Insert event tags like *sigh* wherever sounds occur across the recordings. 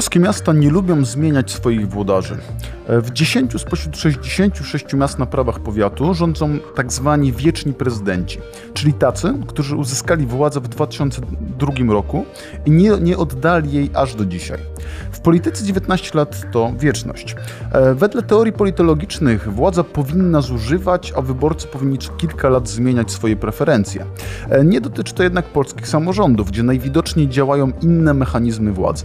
Polskie miasta nie lubią zmieniać swoich włodarzy. W 10 spośród 66 miast na prawach powiatu rządzą tak zwani wieczni prezydenci, czyli tacy, którzy uzyskali władzę w 2002 roku i nie, nie oddali jej aż do dzisiaj. W polityce 19 lat to wieczność. E, wedle teorii politologicznych władza powinna zużywać, a wyborcy powinni co kilka lat zmieniać swoje preferencje. E, nie dotyczy to jednak polskich samorządów, gdzie najwidoczniej działają inne mechanizmy władzy.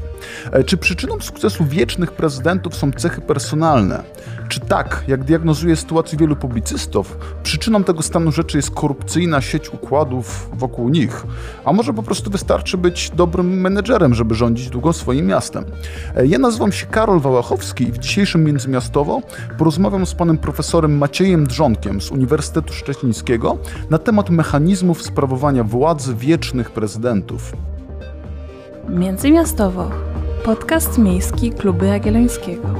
E, czy przyczyną sukcesu wiecznych prezydentów są cechy personalne? Czy tak, jak diagnozuje sytuację wielu publicystów, przyczyną tego stanu rzeczy jest korupcyjna sieć układów wokół nich? A może po prostu wystarczy być dobrym menedżerem, żeby rządzić długo swoim miastem? E, ja nazywam się Karol Wałachowski i w dzisiejszym Międzymiastowo porozmawiam z panem profesorem Maciejem Drzonkiem z Uniwersytetu Szczecińskiego na temat mechanizmów sprawowania władzy wiecznych prezydentów. Międzymiastowo. Podcast miejski Kluby Jagiellońskiego.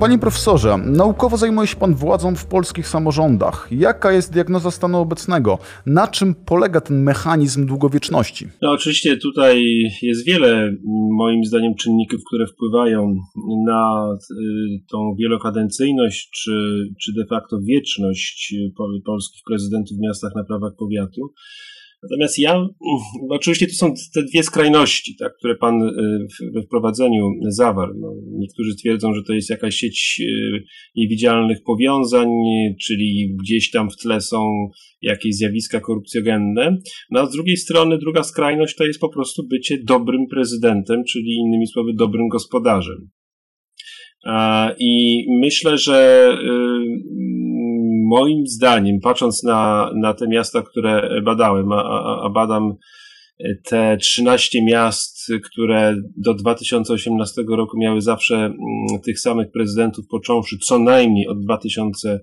Panie profesorze, naukowo zajmuje się Pan władzą w polskich samorządach. Jaka jest diagnoza stanu obecnego? Na czym polega ten mechanizm długowieczności? No, oczywiście tutaj jest wiele, moim zdaniem, czynników, które wpływają na y, tą wielokadencyjność, czy, czy de facto wieczność polskich prezydentów w miastach na prawach powiatu. Natomiast ja, oczywiście to są te dwie skrajności, tak, które Pan y, we wprowadzeniu zawarł. No, niektórzy twierdzą, że to jest jakaś sieć y, niewidzialnych powiązań, czyli gdzieś tam w tle są jakieś zjawiska korupcjogenne. No a z drugiej strony druga skrajność to jest po prostu bycie dobrym prezydentem, czyli innymi słowy dobrym gospodarzem. I myślę, że y, moim zdaniem, patrząc na, na te miasta, które badałem, a, a badam te 13 miast, które do 2018 roku miały zawsze mm, tych samych prezydentów, począwszy co najmniej od 2002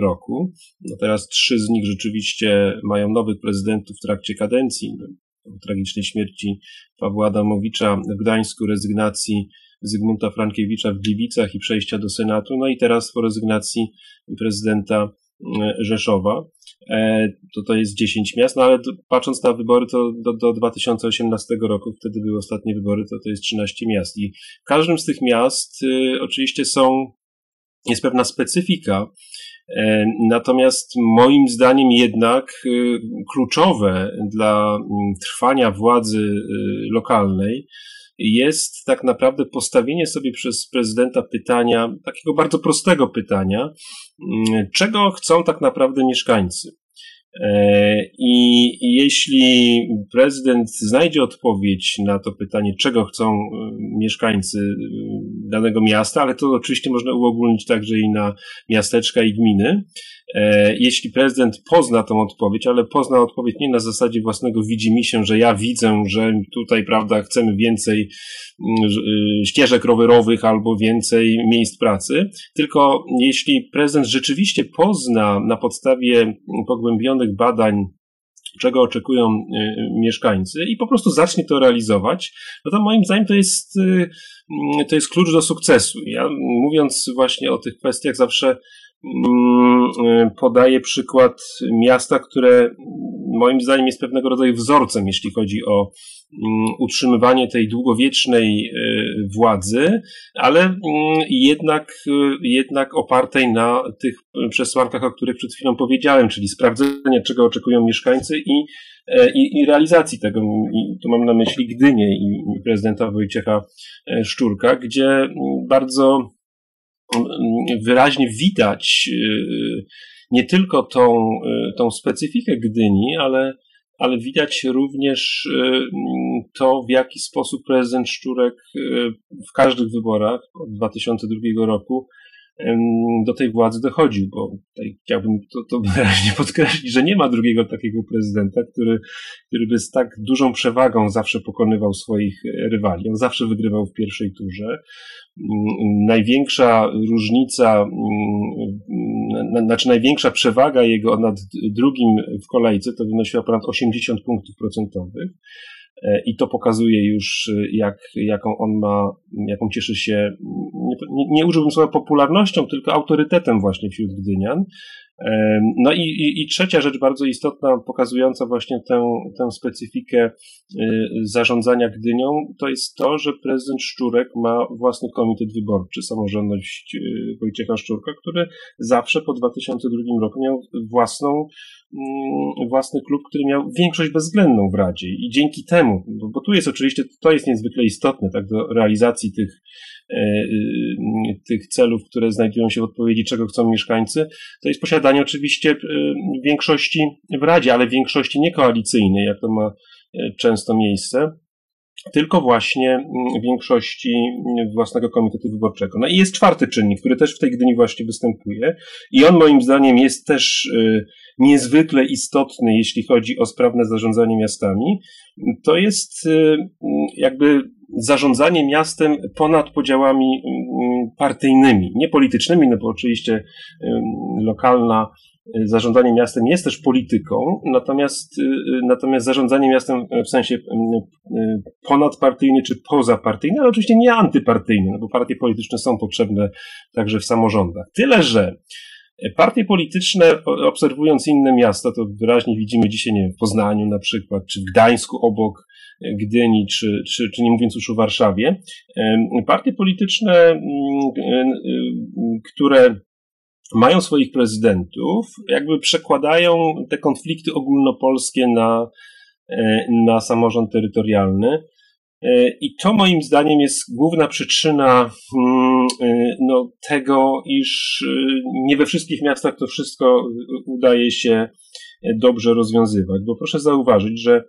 roku. No teraz trzy z nich rzeczywiście mają nowych prezydentów w trakcie kadencji. Po tragicznej śmierci Pawła Adamowicza w Gdańsku, rezygnacji Zygmunta Frankiewicza w Gliwicach i przejścia do Senatu, no i teraz po rezygnacji prezydenta e, Rzeszowa. E, to to jest 10 miast, no ale patrząc na wybory to do, do 2018 roku, wtedy były ostatnie wybory, to to jest 13 miast. I w każdym z tych miast y, oczywiście są, jest pewna specyfika, e, Natomiast moim zdaniem jednak y, kluczowe dla mm, trwania władzy y, lokalnej jest tak naprawdę postawienie sobie przez prezydenta pytania, takiego bardzo prostego pytania, mm, czego chcą tak naprawdę mieszkańcy. E, I jeśli prezydent znajdzie odpowiedź na to pytanie, czego chcą e, mieszkańcy e, danego miasta, ale to oczywiście można uogólnić także i na miasteczka i gminy, jeśli prezydent pozna tą odpowiedź, ale pozna odpowiedź nie na zasadzie własnego widzi mi się, że ja widzę, że tutaj, prawda, chcemy więcej mm, ścieżek rowerowych albo więcej miejsc pracy, tylko jeśli prezydent rzeczywiście pozna na podstawie badań, czego oczekują y, mieszkańcy i po prostu zacznie to realizować, no to moim zdaniem to jest, y, to jest klucz do sukcesu. Ja mówiąc właśnie o tych kwestiach zawsze mm, y, podaję przykład miasta, które moim zdaniem jest pewnego rodzaju wzorcem, jeśli chodzi o Mm, utrzymywanie tej długowiecznej y, władzy, ale mm, jednak, y, jednak opartej na tych przesłankach, o których przed chwilą powiedziałem, czyli sprawdzenia, czego oczekują mieszkańcy i, e, i, i realizacji tego. I tu mam na myśli Gdynię i prezydenta Wojciecha e, Szczurka, gdzie bardzo wyraźnie widać y, nie tylko tą, tą specyfikę Gdyni, ale ale widać również y, to, w jaki sposób prezydent Szczurek y, w każdych wyborach od 2002 roku do tej władzy dochodził, bo tutaj chciałbym to, to wyraźnie *laughs* podkreślić, że nie ma drugiego takiego prezydenta, który, który by z tak dużą przewagą zawsze pokonywał swoich rywali. On zawsze wygrywał w pierwszej turze. Największa różnica, znaczy największa przewaga jego nad drugim w kolejce to wynosiła ponad 80 punktów procentowych. E, i to pokazuje już, e, jak, jaką on ma, jaką cieszy się, nie, nie użyłbym słowa popularnością, tylko autorytetem właśnie wśród Gdynian. No i, i, i, trzecia rzecz bardzo istotna, pokazująca właśnie tę, tę specyfikę zarządzania Gdynią, to jest to, że prezydent Szczurek ma własny komitet wyborczy, samorządność Wojciecha Szczurka, który zawsze po 2002 roku miał własną, własny klub, który miał większość bezwzględną w Radzie. I dzięki temu, bo, bo tu jest oczywiście, to jest niezwykle istotne, tak, do realizacji tych E, y, tych celów, które znajdują się w odpowiedzi, czego chcą mieszkańcy, to jest posiadanie oczywiście e, większości w Radzie, ale większości niekoalicyjnej, jak to ma e, często miejsce, tylko właśnie większości własnego komitetu wyborczego. No i jest czwarty czynnik, który też w tej Gdyni właśnie występuje i on moim zdaniem jest też niezwykle istotny, jeśli chodzi o sprawne zarządzanie miastami. To jest jakby zarządzanie miastem ponad podziałami mm, partyjnymi, nie politycznymi, no bo oczywiście lokalna y, zarządzanie miastem jest też polityką, natomiast, y, y, natomiast zarządzanie miastem w sensie ponadpartyjny czy pozapartyjny, ale oczywiście nie antypartyjny, no bo partie polityczne są potrzebne także w samorządach. Tyle, że Partie polityczne, obserwując inne miasta, to wyraźnie widzimy dzisiaj, nie wiem, w Poznaniu na przykład, czy w Gdańsku obok, Gdyni, czy, czy, czy nie mówiąc już o Warszawie, partie polityczne, mm, które mają swoich prezydentów, jakby przekładają te konflikty ogólnopolskie na, e, na samorząd terytorialny. E, I to moim zdaniem jest główna przyczyna mm, e, no, tego, iż nie we wszystkich miastach to wszystko udaje się dobrze rozwiązywać. Bo proszę zauważyć, że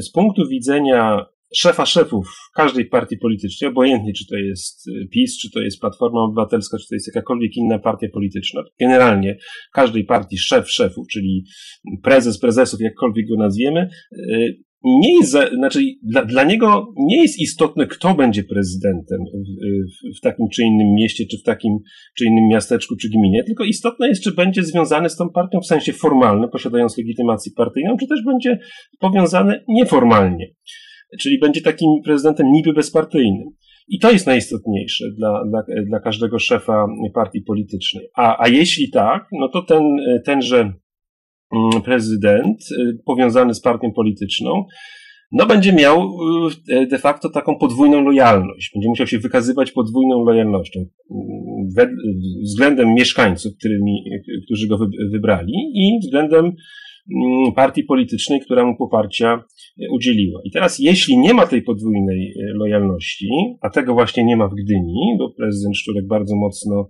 z punktu widzenia szefa szefów każdej partii politycznej, obojętnie czy to jest y, PiS, czy to jest Platforma Obywatelska, czy to jest jakakolwiek inna partia polityczna, generalnie każdej partii szef szefów, czyli prezes prezesów, jakkolwiek go nazwiemy, y, nie jest, znaczy dla, dla niego nie jest istotne, kto będzie prezydentem w, w, takim czy innym mieście, czy w takim czy innym miasteczku, czy gminie, tylko istotne jest, czy będzie związany z tą partią w sensie formalnym, posiadając legitymację partyjną, czy też będzie powiązany nieformalnie. Czyli będzie takim prezydentem niby bezpartyjnym. I to jest najistotniejsze dla, dla, dla każdego szefa partii politycznej. A, a jeśli tak, no to ten, tenże Mm, prezydent y, powiązany z partią polityczną, no będzie miał y, de facto taką podwójną lojalność. Będzie musiał się wykazywać podwójną lojalnością mm, względem mieszkańców, którymi, którzy go wybrali i względem partii politycznej, która mu poparcia udzieliła. I teraz, jeśli nie ma tej podwójnej y, lojalności, a tego właśnie nie ma w Gdyni, bo prezydent Szczurek bardzo mocno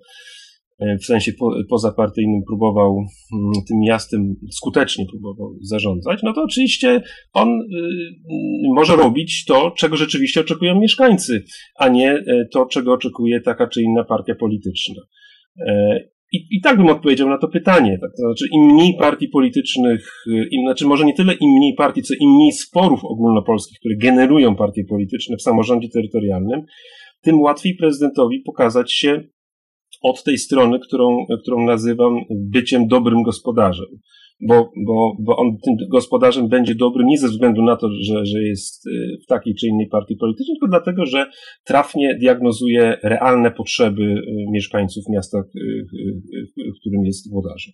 E, w sensie po, pozapartyjnym próbował mm, tym miastem skutecznie próbował zarządzać, no to oczywiście on y, może robić to, czego rzeczywiście oczekują mieszkańcy, a nie e, to, czego oczekuje taka czy inna partia polityczna. I, I tak bym odpowiedział na to pytanie. Tak? To znaczy, im mniej partii politycznych, im, znaczy może nie tyle im mniej partii, co im mniej sporów ogólnopolskich, które generują partie polityczne w samorządzie terytorialnym, tym łatwiej prezydentowi pokazać się od tej strony, którą, którą nazywam byciem dobrym gospodarzem. Bo, bo, bo on tym gospodarzem będzie dobry nie ze względu na to, że, że jest y, w takiej czy innej partii politycznej, tylko dlatego, że trafnie diagnozuje realne potrzeby y, mieszkańców miasta, y, w którym jest włodarzem.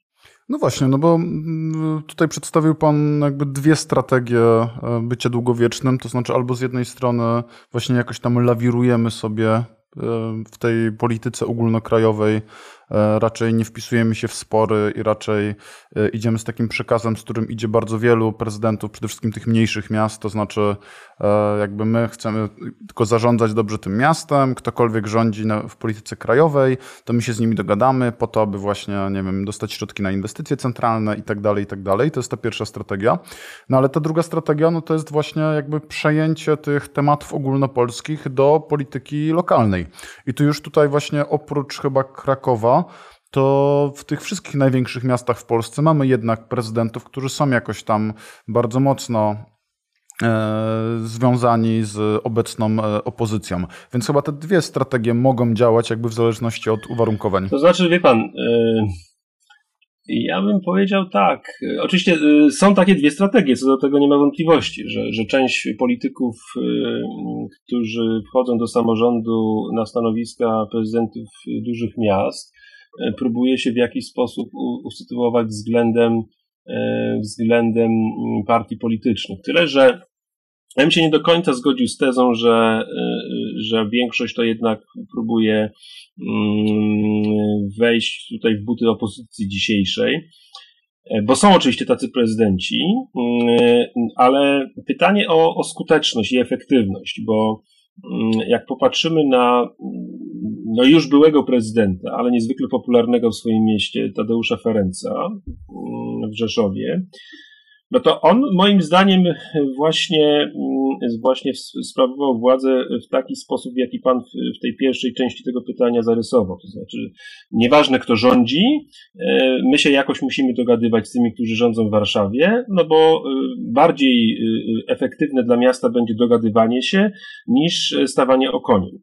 No właśnie, no bo mm, tutaj przedstawił Pan jakby dwie strategie e, bycia długowiecznym, to znaczy albo z jednej strony właśnie jakoś tam lawirujemy sobie w tej polityce ogólnokrajowej E, raczej nie wpisujemy się w spory i raczej e, idziemy z takim przekazem, z którym idzie bardzo wielu prezydentów, przede wszystkim tych mniejszych miast, to znaczy e, jakby my chcemy tylko zarządzać dobrze tym miastem, ktokolwiek rządzi w polityce krajowej, to my się z nimi dogadamy po to, aby właśnie, nie wiem, dostać środki na inwestycje centralne i tak dalej, i tak dalej. To jest ta pierwsza strategia. No ale ta druga strategia, no to jest właśnie jakby przejęcie tych tematów ogólnopolskich do polityki lokalnej. I tu już tutaj właśnie oprócz chyba Krakowa, to w tych wszystkich największych miastach w Polsce mamy jednak prezydentów, którzy są jakoś tam bardzo mocno e, związani z obecną e, opozycją. Więc chyba te dwie strategie mogą działać jakby w zależności od uwarunkowań. To znaczy, wie pan, e, ja bym powiedział tak. Oczywiście są takie dwie strategie, co do tego nie ma wątpliwości, że, że część polityków, którzy wchodzą do samorządu na stanowiska prezydentów dużych miast, próbuje się w jakiś sposób usytuować względem, względem mm, partii politycznych. Tyle, że ja bym się nie do końca zgodził z tezą, że, że większość to jednak próbuje mm, wejść tutaj w buty opozycji dzisiejszej. E, bo są oczywiście tacy prezydenci, mm, ale pytanie o, o skuteczność i efektywność, bo jak popatrzymy na no już byłego prezydenta, ale niezwykle popularnego w swoim mieście, Tadeusza Ferenca mm, w Rzeszowie, no to on moim zdaniem właśnie, mm, właśnie sprawował władzę w taki sposób, w jaki pan w tej pierwszej części tego pytania zarysował. To znaczy, nieważne kto rządzi, e, my się jakoś musimy dogadywać z tymi, którzy rządzą w Warszawie, no bo e, bardziej e, efektywne dla miasta będzie dogadywanie się niż stawanie o koniu.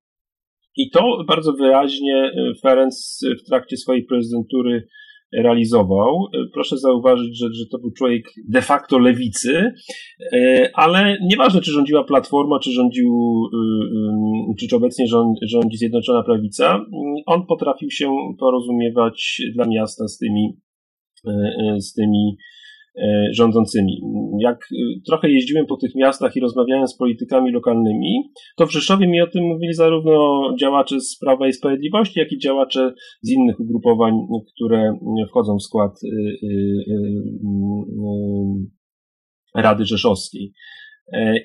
I to bardzo wyraźnie Ferenc w trakcie swojej prezydentury realizował. Proszę zauważyć, że, że to był człowiek de facto lewicy, e, ale nieważne, czy rządziła Platforma, czy rządził, e, e, czy obecnie rządzi Zjednoczona Prawica, on potrafił się porozumiewać dla miasta z tymi, z tymi E, rządzącymi. Jak e, trochę jeździłem po tych miastach i rozmawiałem z politykami lokalnymi, to w Rzeszowie mi o tym mówili zarówno działacze z Prawa i Sprawiedliwości, jak i działacze z innych ugrupowań, które wchodzą w skład e, Rady Rzeszowskiej.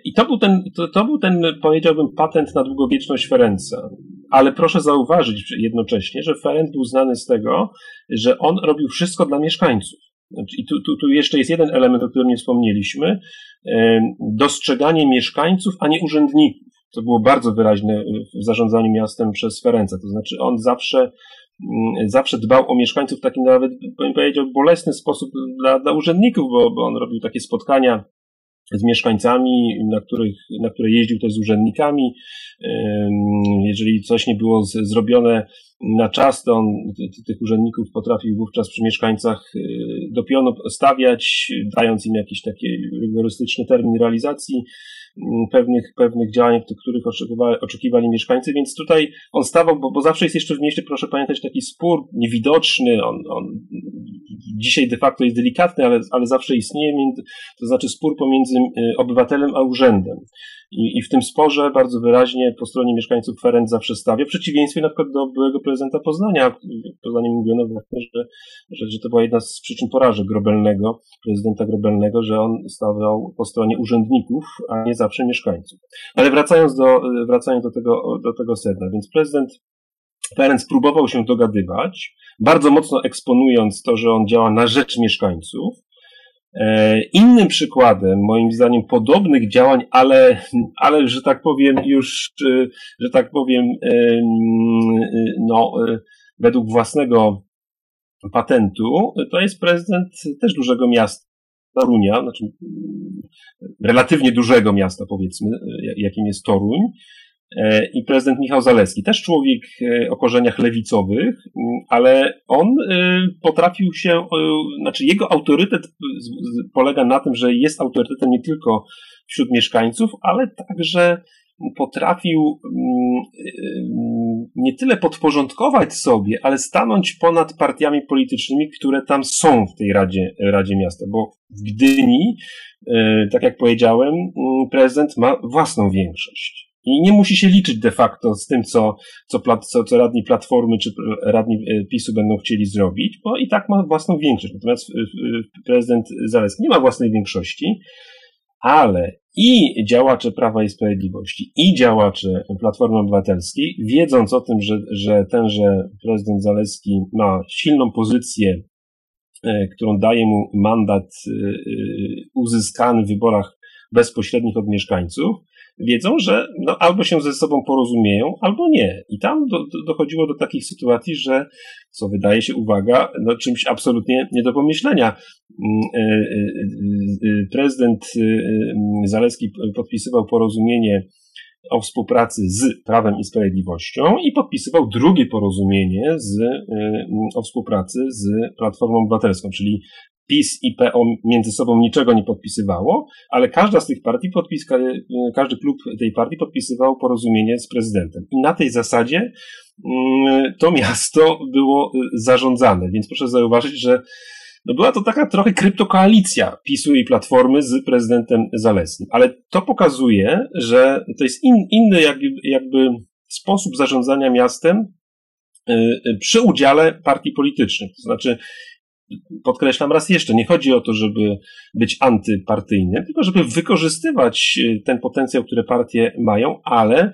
I to był ten, to, to, był ten, powiedziałbym, patent na długowieczność Ferenca. Ale proszę zauważyć jednocześnie, że Ferenc był znany z tego, że on robił wszystko dla mieszkańców. Znaczy, I tu, tu, tu jeszcze jest jeden element, o którym nie wspomnieliśmy. Dostrzeganie mieszkańców, a nie urzędników. To było bardzo wyraźne w zarządzaniu miastem przez Ferenca. To znaczy on zawsze, mm, zawsze dbał o mieszkańców w taki nawet, bym powiedział, bolesny sposób dla, dla urzędników, bo, bo on robił takie spotkania z mieszkańcami, na, których, na które jeździł też z urzędnikami. Jeżeli coś nie było z, zrobione na czas, to on tych urzędników potrafił wówczas przy mieszkańcach y, do pionu stawiać, dając im jakiś taki rygorystyczny termin realizacji mm, pewnych, pewnych działań, których oczekiwali, oczekiwali mieszkańcy, więc tutaj on stawał, bo, bo zawsze jest jeszcze w mieście, proszę pamiętać, taki spór niewidoczny, on, on dzisiaj de facto jest delikatny, ale, ale zawsze istnieje, to znaczy spór pomiędzy y, obywatelem a urzędem. I, I w tym sporze bardzo wyraźnie po stronie mieszkańców Ferenc zawsze stawia, w przeciwieństwie na przykład do byłego prezydenta Poznania. W Poznaniu mówiono właśnie, że, że, że to była jedna z przyczyn porażek Grobelnego, prezydenta Grobelnego, że on stawał po stronie urzędników, a nie zawsze mieszkańców. Ale wracając do, wracając do tego, do tego sedna, więc prezydent Ferenc próbował się dogadywać, bardzo mocno eksponując to, że on działa na rzecz mieszkańców, innym przykładem, moim zdaniem, podobnych działań, ale, ale że tak powiem, już, e, że tak powiem, e, no, według własnego patentu, to jest prezydent też dużego miasta, Torunia, znaczy relatywnie dużego miasta, powiedzmy, jakim jest Toruń, E, i prezydent Michał Zaleski, też człowiek e, o korzeniach lewicowych, ale on e, potrafił się, znaczy jego autorytet polega na tym, że jest autorytetem nie tylko wśród mieszkańców, ale także potrafił nie tyle podporządkować sobie, ale stanąć ponad partiami politycznymi, które tam są w tej Radzie, Radzie Miasta, bo w Gdyni, tak jak powiedziałem, prezydent ma własną większość. I nie musi się liczyć de facto z tym, co, co, co, co radni Platformy czy radni e, PiSu będą chcieli zrobić, bo i tak ma własną większość. Natomiast e, e, prezydent Zaleski nie ma własnej większości, ale i działacze Prawa i Sprawiedliwości, i działacze Platformy Obywatelskiej, wiedząc o tym, że, że tenże prezydent Zaleski ma silną pozycję, którą daje mu mandat uzyskany w wyborach bezpośrednich od mieszkańców, wiedzą, że no, albo się ze sobą porozumieją, albo nie. I tam do, do, dochodziło do takich sytuacji, że, co wydaje się, uwaga, no, czymś absolutnie nie do pomyślenia. Mm, e, e, e, prezydent Zaleski podpisywał porozumienie o współpracy z Prawem i Sprawiedliwością i podpisywał drugie porozumienie z, o współpracy z Platformą Obywatelską, czyli PiS i PO między sobą niczego nie podpisywało, ale każda z tych partii podpiska, każdy klub tej partii podpisywał porozumienie z prezydentem. I na tej zasadzie mm, to miasto było zarządzane. Więc proszę zauważyć, że no była to taka trochę kryptokoalicja PiSu i Platformy z prezydentem Zalesnym. Ale to pokazuje, że to jest in, inny jakby, jakby sposób zarządzania miastem y, y, przy udziale partii politycznych. To znaczy, podkreślam raz jeszcze, nie chodzi o to, żeby być antypartyjnym, tylko żeby wykorzystywać y, ten potencjał, który partie mają, ale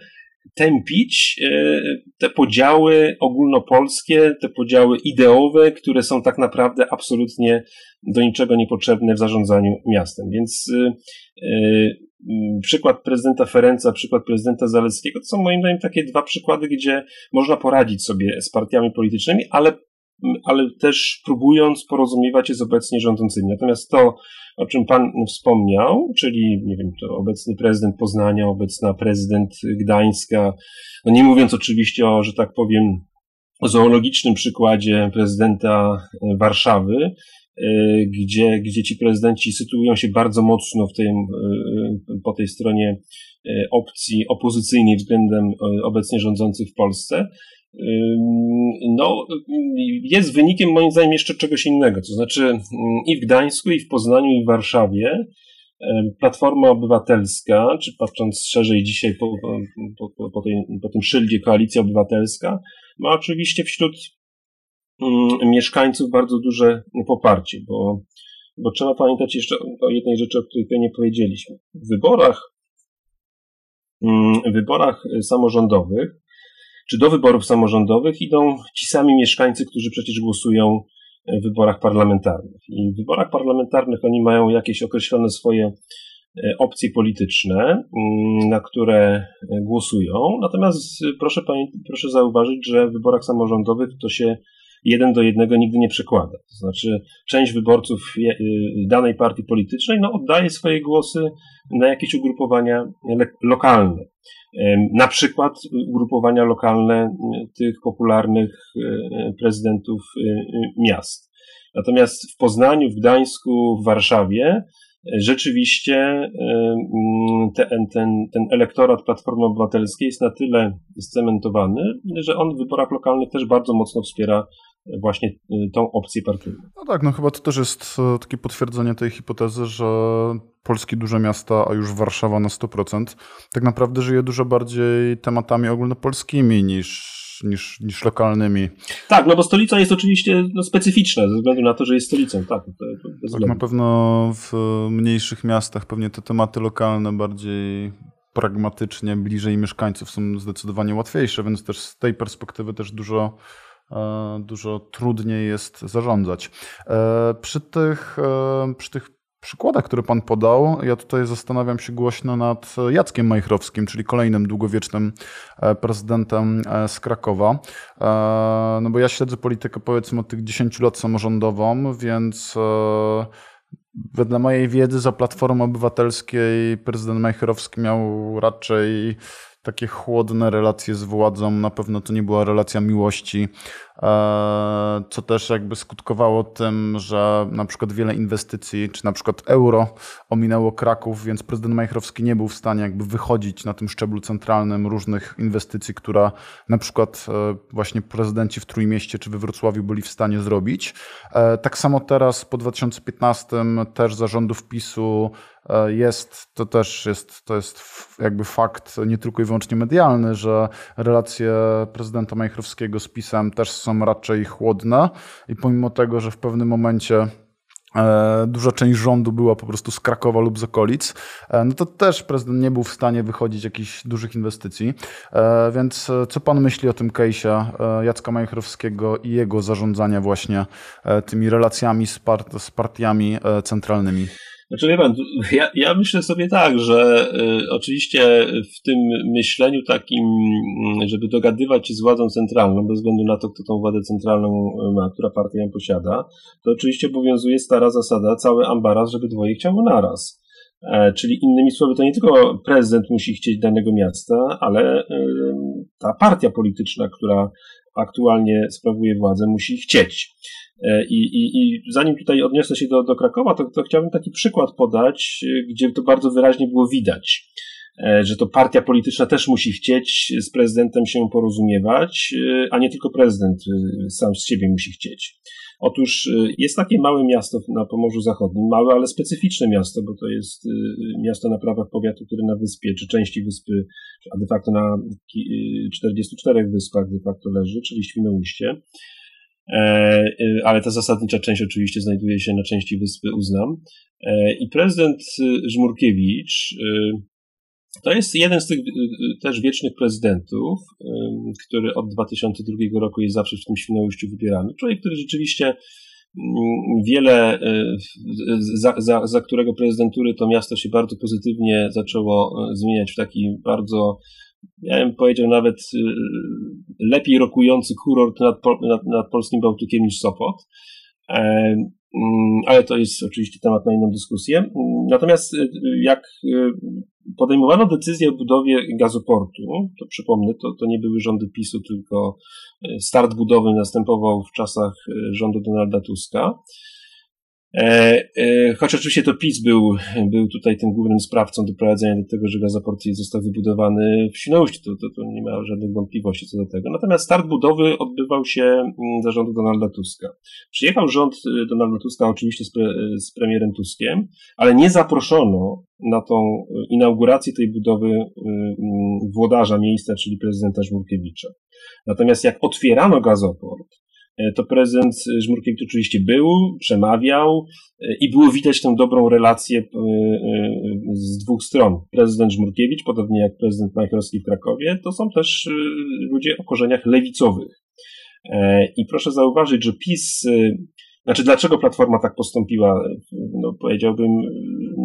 tępić e, te podziały ogólnopolskie, te podziały ideowe, które są tak naprawdę absolutnie do niczego niepotrzebne w zarządzaniu miastem. Więc e, e, przykład prezydenta Ferenca, przykład prezydenta Zaleckiego to są moim zdaniem takie dwa przykłady, gdzie można poradzić sobie z partiami politycznymi, ale ale też próbując porozumiewać się z obecnie rządzącymi. Natomiast to, o czym Pan wspomniał, czyli, nie wiem, to obecny prezydent Poznania, obecna prezydent Gdańska, no nie mówiąc oczywiście o, że tak powiem, zoologicznym przykładzie prezydenta Warszawy, e, gdzie, gdzie ci prezydenci sytuują się bardzo mocno w tym, e, po tej stronie e, opcji opozycyjnej względem obecnie rządzących w Polsce, no, jest wynikiem moim zdaniem jeszcze czegoś innego. To znaczy i w Gdańsku, i w Poznaniu, i w Warszawie Platforma Obywatelska, czy patrząc szerzej dzisiaj po, po, po, tej, po tym szyldzie Koalicja Obywatelska, ma oczywiście wśród mieszkańców bardzo duże poparcie, bo, bo trzeba pamiętać jeszcze o jednej rzeczy, o której nie powiedzieliśmy. W wyborach, w wyborach samorządowych czy do wyborów samorządowych idą ci sami mieszkańcy, którzy przecież głosują w wyborach parlamentarnych. I w wyborach parlamentarnych oni mają jakieś określone swoje e, opcje polityczne, mm, na które głosują. Natomiast proszę, proszę zauważyć, że w wyborach samorządowych to się jeden do jednego nigdy nie przekłada. To znaczy, część wyborców y, danej partii politycznej no, oddaje swoje głosy na jakieś ugrupowania lokalne. Na przykład ugrupowania lokalne y, tych popularnych y, prezydentów miast. Natomiast w Poznaniu, w Gdańsku, w Warszawie rzeczywiście ten, ten, ten elektorat Platformy Obywatelskiej jest na tyle scementowany, że on w wyborach lokalnych też bardzo mocno wspiera właśnie y, tą opcję partyjną. No tak, no chyba to też jest e, takie potwierdzenie tej hipotezy, że polskie duże miasta, a już Warszawa na 100%, tak naprawdę żyje dużo bardziej tematami ogólnopolskimi niż niż, niż lokalnymi. Tak, no bo stolica jest oczywiście no, specyficzna ze względu na to, że jest stolicą. Tak, to, tak na pewno w mniejszych miastach pewnie te tematy lokalne bardziej pragmatycznie, bliżej mieszkańców są zdecydowanie łatwiejsze, więc też z tej perspektywy też dużo E, dużo trudniej jest zarządzać. E, przy tych, e, przy tych przykładach, które Pan podał, ja tutaj zastanawiam się głośno nad Jackiem Majchrowskim, czyli kolejnym długowiecznym prezydentem z Krakowa. No bo ja śledzę politykę powiedzmy od tych 10 lat samorządową, więc wedle mojej wiedzy za Platformy Obywatelskiej prezydent Majchrowski miał raczej takie chłodne relacje z władzą. Na pewno to nie była relacja miłości, e, co też jakby skutkowało tym, że na przykład wiele inwestycji, czy na przykład euro ominęło Kraków, więc prezydent Majchrowski nie był w stanie jakby wychodzić na tym szczeblu centralnym różnych inwestycji, która na przykład e, właśnie prezydenci w Trójmieście czy we Wrocławiu byli w stanie zrobić. E, tak samo teraz po 2015 też zarządów PiSu jest, to też jest, to jest jakby fakt nie tylko i wyłącznie medialny, że relacje prezydenta Majchrowskiego z PiSem też są raczej chłodne i pomimo tego, że w pewnym momencie e, duża część rządu była po prostu z Krakowa lub z okolic, e, no to też prezydent nie był w stanie wychodzić jakichś dużych inwestycji. Więc co pan myśli o tym case'ie Jacka Majchrowskiego i jego zarządzania właśnie tymi relacjami z, part z partiami centralnymi? Znaczy, wie pan, ja, ja myślę sobie tak, że y, oczywiście w tym myśleniu takim, mm, żeby dogadywać się z władzą centralną, bez względu na to, kto tą władzę centralną y, ma, która partia ją posiada, to oczywiście obowiązuje stara zasada, cały ambaras, żeby dwoje chciało naraz. E, czyli innymi słowy, to nie tylko prezydent musi chcieć danego miasta, ale y, ta partia polityczna, która aktualnie sprawuje władzę, musi chcieć. I, i, I zanim tutaj odniosę się do, do Krakowa, to, to chciałbym taki przykład podać, gdzie to bardzo wyraźnie było widać. E, że to partia polityczna też musi chcieć z prezydentem się porozumiewać, e, a nie tylko prezydent e, sam z siebie musi chcieć. Otóż jest takie małe miasto na Pomorzu Zachodnim, małe, ale specyficzne miasto, bo to jest miasto na prawach powiatu, które na wyspie, czy części wyspy, a de facto na 44 wyspach de facto leży, czyli Świnoujście. Ale ta zasadnicza część oczywiście znajduje się na części wyspy Uznam. I prezydent Żmurkiewicz to jest jeden z tych też wiecznych prezydentów, który od 2002 roku jest zawsze w tym Świnoujściu wybierany. Człowiek, który rzeczywiście mm, wiele, za, za, za którego prezydentury to miasto się bardzo pozytywnie zaczęło zmieniać w taki bardzo, ja bym powiedział nawet lepiej rokujący kurort nad, nad, nad polskim Bałtykiem niż Sopot. Mm, ale to jest oczywiście temat na inną dyskusję. Natomiast y, jak y, podejmowano decyzję o budowie gazoportu, to przypomnę, to, to nie były rządy PiSu, tylko y, start budowy następował w czasach rządu Donalda Tuska. E, e, choć oczywiście to PiS był, był tutaj tym głównym sprawcą doprowadzenia do tego, że gazoport został wybudowany w Świnoujściu, to, to, to nie ma żadnych wątpliwości co do tego. Natomiast start budowy odbywał się mm, za rządu Donalda Tuska. Przyjechał rząd y, Donalda Tuska oczywiście z, pre, z premierem Tuskiem, ale nie zaproszono na tą inaugurację tej budowy y, mm, włodarza miejsca, czyli prezydenta Żmurkiewicza. Natomiast jak otwierano gazoport, to prezydent Żmurkiewicz oczywiście był, przemawiał e, i było widać tę dobrą relację e, z dwóch stron. Prezydent Żmurkiewicz, podobnie jak prezydent Majchrowski w Krakowie, to są też ludzie o korzeniach lewicowych. I proszę zauważyć, że PiS, znaczy dlaczego Platforma tak postąpiła, no powiedziałbym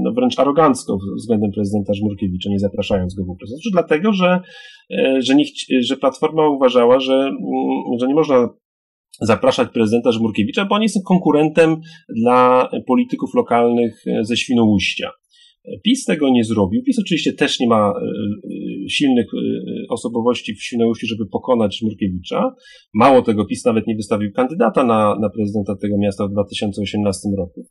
no wręcz arogancko względem prezydenta Żmurkiewicza, nie zapraszając go w ogóle. Znaczy dlatego, że, że, nie, że Platforma uważała, że, mm, że nie można zapraszać prezydenta Żmurkiewicza, bo on jest konkurentem dla polityków lokalnych ze Świnoujścia. PiS tego nie zrobił. PiS oczywiście też nie ma e, e, silnych e, osobowości w Świnoujściu, żeby pokonać Murkiewicza. Mało tego, PiS nawet nie wystawił kandydata na, na prezydenta tego miasta w 2018 roku.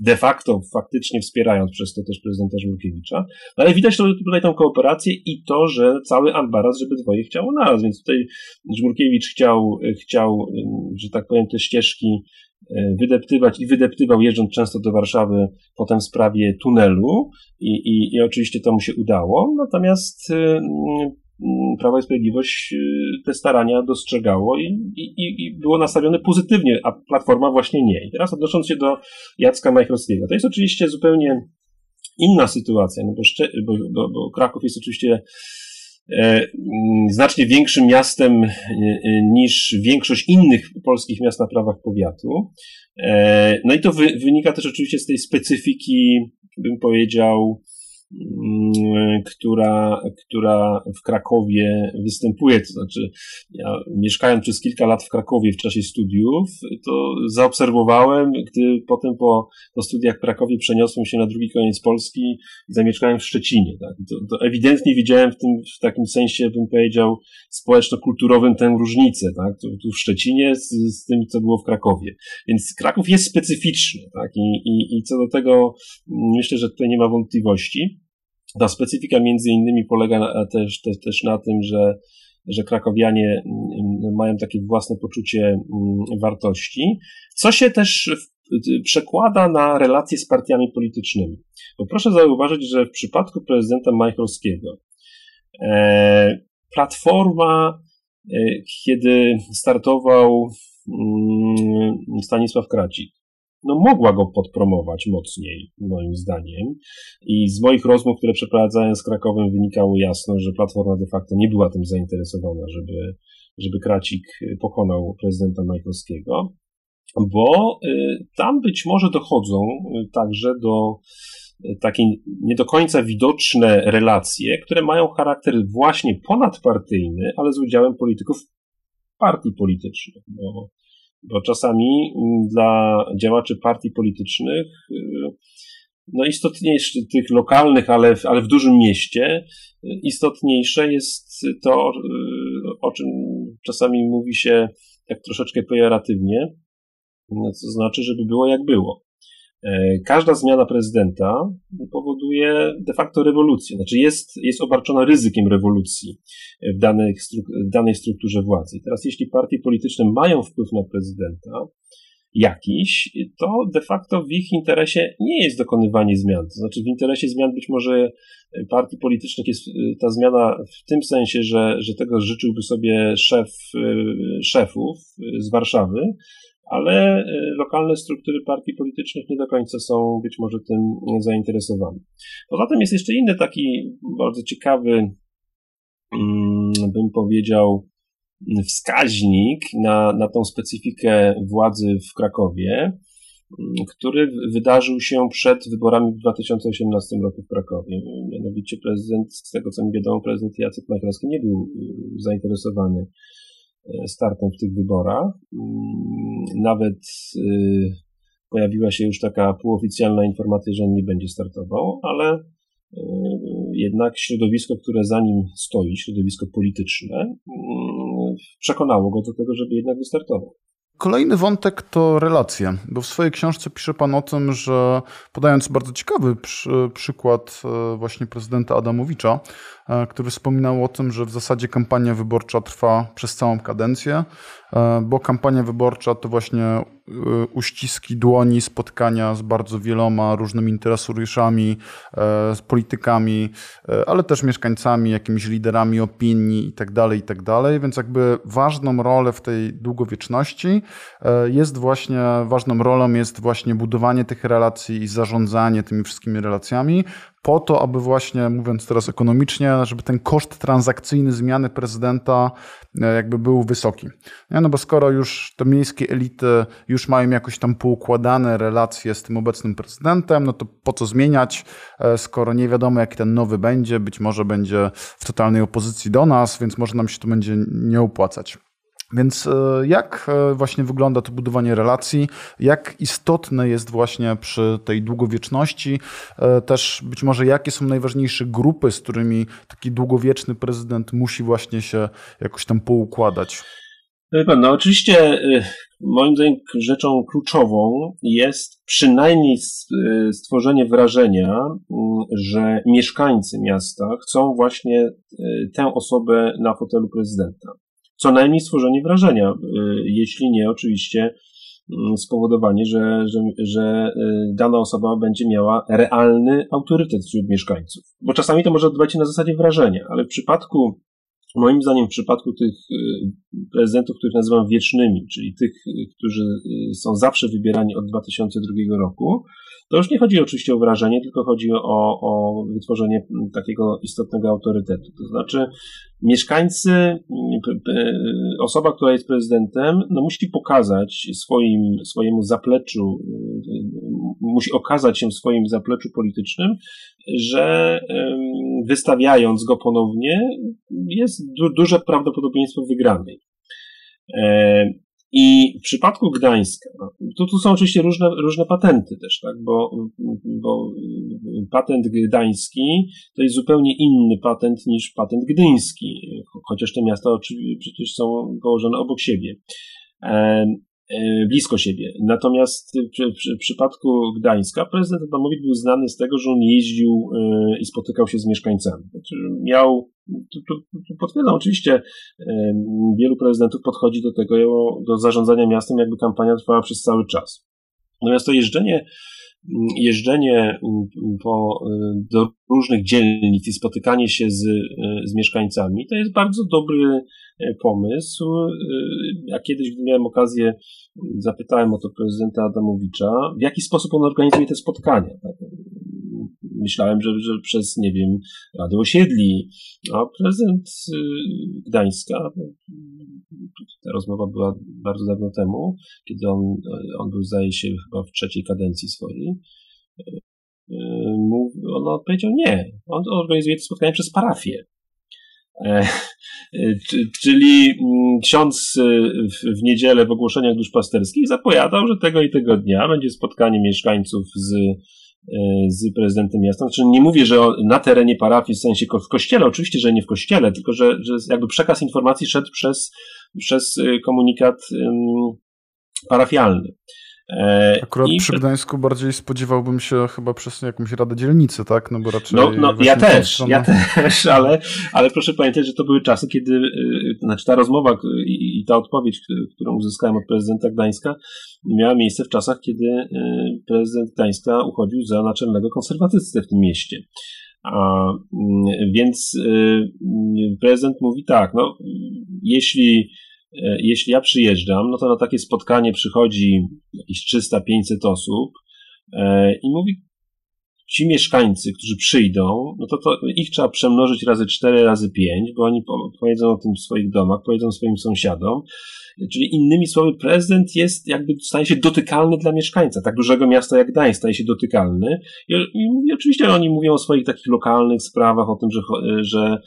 De facto, faktycznie wspierając przez to też prezydenta Żmurkiewicza. No ale widać tutaj tą kooperację i to, że cały ambaraz, żeby dwoje chciało naraz. Więc tutaj Żmurkiewicz chciał, chciał, że tak powiem, te ścieżki E, wydeptywać i wydeptywał, jeżdżąc często do Warszawy, potem w sprawie tunelu i, i, i oczywiście to mu się udało. Natomiast e, mm, Prawo i Sprawiedliwość e, te starania dostrzegało i, i, i było nastawione pozytywnie, a Platforma właśnie nie. I teraz odnosząc się do Jacka Majchrowskiego, to jest oczywiście zupełnie inna sytuacja, no bo, bo, bo, Kraków jest oczywiście E, znacznie większym miastem e, e, niż większość innych polskich miast na prawach powiatu. No i to wynika też oczywiście z tej specyfiki, bym powiedział, Mm, która, która w Krakowie występuje. To znaczy, ja mieszkając przez kilka lat w Krakowie w czasie studiów, to zaobserwowałem, gdy potem po, po studiach w Krakowie przeniosłem się na drugi koniec Polski i zamieszkałem w Szczecinie. Tak? To, to ewidentnie widziałem w tym, w takim sensie, bym powiedział, społeczno-kulturowym tę różnicę, tak? Tu, tu w Szczecinie z, z, tym, co było w Krakowie. Więc Kraków jest specyficzny, tak? I, i, i co do tego myślę, że tutaj nie ma wątpliwości. Ta specyfika między innymi polega też, też, też na tym, że, że krakowianie mm, mają takie własne poczucie mm, wartości, co się też przekłada na relacje z partiami politycznymi. Bo proszę zauważyć, że w przypadku prezydenta Majchrowskiego e, Platforma, e, kiedy startował mm, Stanisław Kracik, no mogła go podpromować mocniej, moim zdaniem. I z moich rozmów, które przeprowadzałem z Krakowem, wynikało jasno, że Platforma de facto nie była tym zainteresowana, żeby, żeby Kracik pokonał prezydenta Majkowskiego, bo y, tam być może dochodzą y, także do y, takie nie do końca widoczne relacje, które mają charakter właśnie ponadpartyjny, ale z udziałem polityków partii politycznych. Bo bo czasami mm, dla działaczy partii politycznych, y, no istotniejsze, tych lokalnych, ale, ale w dużym mieście, y, istotniejsze jest to, y, o czym czasami mówi się tak troszeczkę pejoratywnie, To znaczy, żeby było jak było. E, każda zmiana prezydenta powoduje de facto rewolucję, znaczy jest, jest obarczona ryzykiem rewolucji w, danej, w danej strukturze władzy. I teraz, jeśli partie polityczne mają wpływ na prezydenta jakiś, to de facto w ich interesie nie jest dokonywanie zmian. To znaczy, w interesie zmian być może partii politycznych jest ta zmiana w tym sensie, że, że tego życzyłby sobie szef szefów z Warszawy, ale e, lokalne struktury partii politycznych nie do końca są być może tym zainteresowane. Poza tym jest jeszcze inny taki bardzo ciekawy, mm, bym powiedział, wskaźnik na, na tą specyfikę władzy w Krakowie, mm, który wydarzył się przed wyborami w 2018 roku w Krakowie. Mianowicie prezydent, z tego co mi wiadomo, prezydent Jacek Majchrowski nie był y, zainteresowany startem w tych wyborach. Mm, nawet y, pojawiła się już taka półoficjalna informacja, że on nie będzie startował, ale y, jednak środowisko, które za nim stoi, środowisko polityczne, mm, przekonało go do tego, żeby jednak wystartował. Kolejny wątek to relacje, bo w swojej książce pisze Pan o tym, że podając bardzo ciekawy przy, przykład e, właśnie prezydenta Adamowicza, e, który wspominał o tym, że w zasadzie kampania wyborcza trwa przez całą kadencję, e, bo kampania wyborcza to właśnie uściski dłoni, spotkania z bardzo wieloma różnymi interesariuszami, z politykami, ale też mieszkańcami, jakimiś liderami opinii itd., tak itd., tak więc jakby ważną rolę w tej długowieczności E, jest właśnie, ważną rolą jest właśnie budowanie tych relacji i zarządzanie tymi wszystkimi relacjami, po to, aby właśnie, mówiąc teraz ekonomicznie, żeby ten koszt transakcyjny zmiany prezydenta e, jakby był wysoki. No bo skoro już te miejskie elity już mają jakoś tam poukładane relacje z tym obecnym prezydentem, no to po co zmieniać, e, skoro nie wiadomo, jaki ten nowy będzie, być może będzie w totalnej opozycji do nas, więc może nam się to będzie nie opłacać. Więc e, jak e, właśnie wygląda to budowanie relacji? Jak istotne jest właśnie przy tej długowieczności? E, też być może jakie są najważniejsze grupy, z którymi taki długowieczny prezydent musi właśnie się jakoś tam poukładać? No oczywiście moim zdaniem rzeczą kluczową jest przynajmniej stworzenie wrażenia, że mieszkańcy miasta chcą właśnie tę osobę na fotelu prezydenta co najmniej stworzenie wrażenia, y, jeśli nie oczywiście mm, spowodowanie, że, że, że y, dana osoba będzie miała realny autorytet wśród mieszkańców. Bo czasami to może odbywać się na zasadzie wrażenia, ale w przypadku, moim zdaniem, w przypadku tych y, prezydentów, których nazywam wiecznymi, czyli tych, którzy są zawsze wybierani od 2002 roku, to już nie chodzi oczywiście o wrażenie, tylko chodzi o, o wytworzenie takiego istotnego autorytetu. To znaczy, mieszkańcy, osoba, która jest prezydentem, no musi pokazać swoim, swojemu zapleczu, musi okazać się w swoim zapleczu politycznym, że wystawiając go ponownie, jest du duże prawdopodobieństwo wygranej. I w przypadku Gdańska, tu, tu są oczywiście różne, różne patenty też, tak, bo, bo patent gdański to jest zupełnie inny patent niż patent gdyński, chociaż te miasta przecież są położone obok siebie. E, blisko siebie. Natomiast w, przypadku Gdańska prezydent Adamowicz był znany z tego, że on jeździł e, i spotykał się z mieszkańcami. Znaczy miał, tu, potwierdzam, oczywiście e, wielu prezydentów podchodzi do tego, do zarządzania miastem, jakby kampania trwała przez cały czas. Natomiast to jeżdżenie jeżdżenie po, do różnych dzielnic i spotykanie się z, z mieszkańcami to jest bardzo dobry pomysł. Ja kiedyś, gdy miałem okazję zapytałem o to prezydenta Adamowicza, w jaki sposób on organizuje te spotkania. Myślałem, że, że przez, nie wiem, Radę Osiedli, a prezydent y, Gdańska, ta rozmowa była bardzo dawno temu, kiedy on, on był, zdaje się, chyba w trzeciej kadencji swojej, y, on odpowiedział nie. On organizuje te spotkania przez parafię. E, czyli mm, ksiądz e, w niedzielę w ogłoszeniach duszpasterskich zapowiadał, że tego i tego dnia będzie spotkanie mieszkańców z, e, z prezydentem miasta. Znaczy nie mówię, że na terenie parafii, w sensie w kościele, oczywiście, że nie w kościele, tylko że, że jakby przekaz informacji szedł przez, przez komunikat parafialny. E, Akurat I... przy Gdańsku bardziej spodziewałbym się chyba przez jakąś radę dzielnicy, tak? No bo raczej. No, no ja też, stronę... ja też, ale, ale proszę pamiętać, że to były czasy, kiedy, y, znaczy ta rozmowa i, ta odpowiedź, którą uzyskałem od prezydenta Gdańska, miała miejsce w czasach, kiedy y, prezydent Gdańska uchodził za naczelnego konserwatystę w tym mieście. A, mm, więc y, prezydent mówi tak, no, jeśli E, jeśli ja przyjeżdżam, no to na takie spotkanie przychodzi jakieś 300-500 osób e, i mówi, ci mieszkańcy, którzy przyjdą, no to, to ich trzeba przemnożyć razy 4, razy 5, bo oni powiedzą o tym w swoich domach, powiedzą swoim sąsiadom, Czyli innymi słowy, prezydent jest jakby staje się dotykalny dla mieszkańca. Tak dużego miasta jak Gdańsk staje się dotykalny. I, i oczywiście oni mówią o swoich takich lokalnych sprawach, o tym, że, że,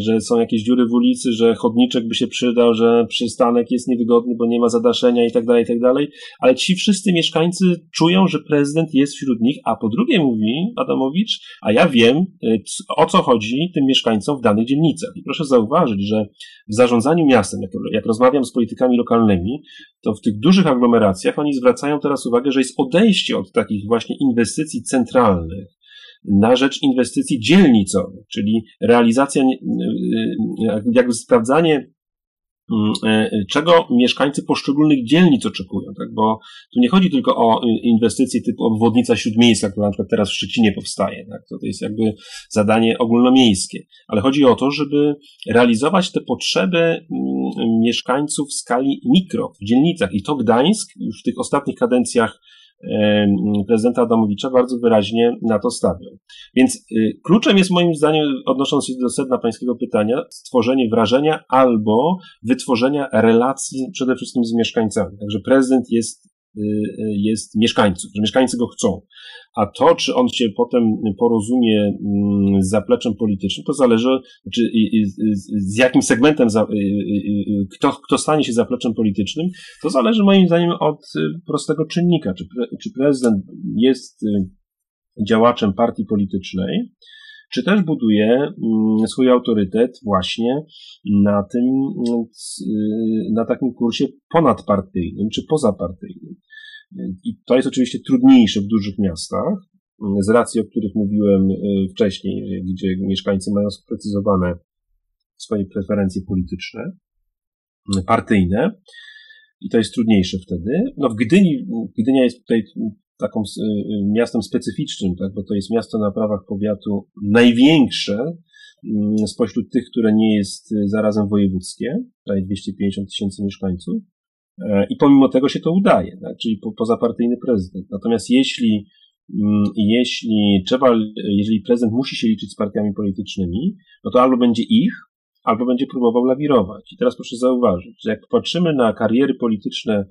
że są jakieś dziury w ulicy, że chodniczek by się przydał, że przystanek jest niewygodny, bo nie ma zadaszenia i tak dalej, i tak dalej. Ale ci wszyscy mieszkańcy czują, że prezydent jest wśród nich, a po drugie mówi Adamowicz, a ja wiem, y, o co chodzi tym mieszkańcom w danych dzielnicach. I proszę zauważyć, że w zarządzaniu miastem, jak, jak rozmawiam z politykami, politykami lokalnymi, to w tych dużych aglomeracjach oni zwracają teraz uwagę, że jest odejście od takich właśnie inwestycji centralnych na rzecz inwestycji dzielnicowych, czyli realizacja, jakby sprawdzanie e, czego mieszkańcy poszczególnych dzielnic oczekują, tak? bo tu nie chodzi tylko o inwestycje typu obwodnica śródmiejska, która na przykład teraz w Szczecinie powstaje, tak? to, to jest jakby zadanie ogólnomiejskie, ale chodzi o to, żeby realizować te potrzeby mm, mieszkańców w skali mikro, w dzielnicach i to Gdańsk już w tych ostatnich kadencjach prezydenta Adamowicza bardzo wyraźnie na to stawiał. Więc y, kluczem jest moim zdaniem, odnosząc się do sedna pańskiego pytania, stworzenie wrażenia albo wytworzenia relacji przede wszystkim z mieszkańcami. Także prezydent jest jest mieszkańców, że mieszkańcy go chcą. A to, czy on się potem porozumie mm, z zapleczem politycznym, to zależy, czy z jakim segmentem, kto, kto stanie się zapleczem politycznym, to zależy moim zdaniem od y, prostego czynnika, czy, czy prezydent jest działaczem partii politycznej, czy też buduje mm, swój autorytet właśnie na tym, y, na takim kursie ponadpartyjnym czy pozapartyjnym. I to jest oczywiście trudniejsze w dużych miastach, z racji, o których mówiłem y, wcześniej, gdzie mieszkańcy mają sprecyzowane swoje preferencje polityczne, partyjne. I to jest trudniejsze wtedy. No w Gdyni, Gdynia jest tutaj taką y, y, miastem specyficznym, tak, bo to jest miasto na prawach powiatu największe mm, spośród tych, które nie jest y, zarazem wojewódzkie, prawie 250 tysięcy mieszkańców. E, I pomimo tego się to udaje, tak, czyli po, pozapartyjny prezydent. Natomiast jeśli, mm, jeśli trzeba, jeżeli prezydent musi się liczyć z partiami politycznymi, no to albo będzie ich, albo będzie próbował lawirować. I teraz proszę zauważyć, że jak patrzymy na kariery polityczne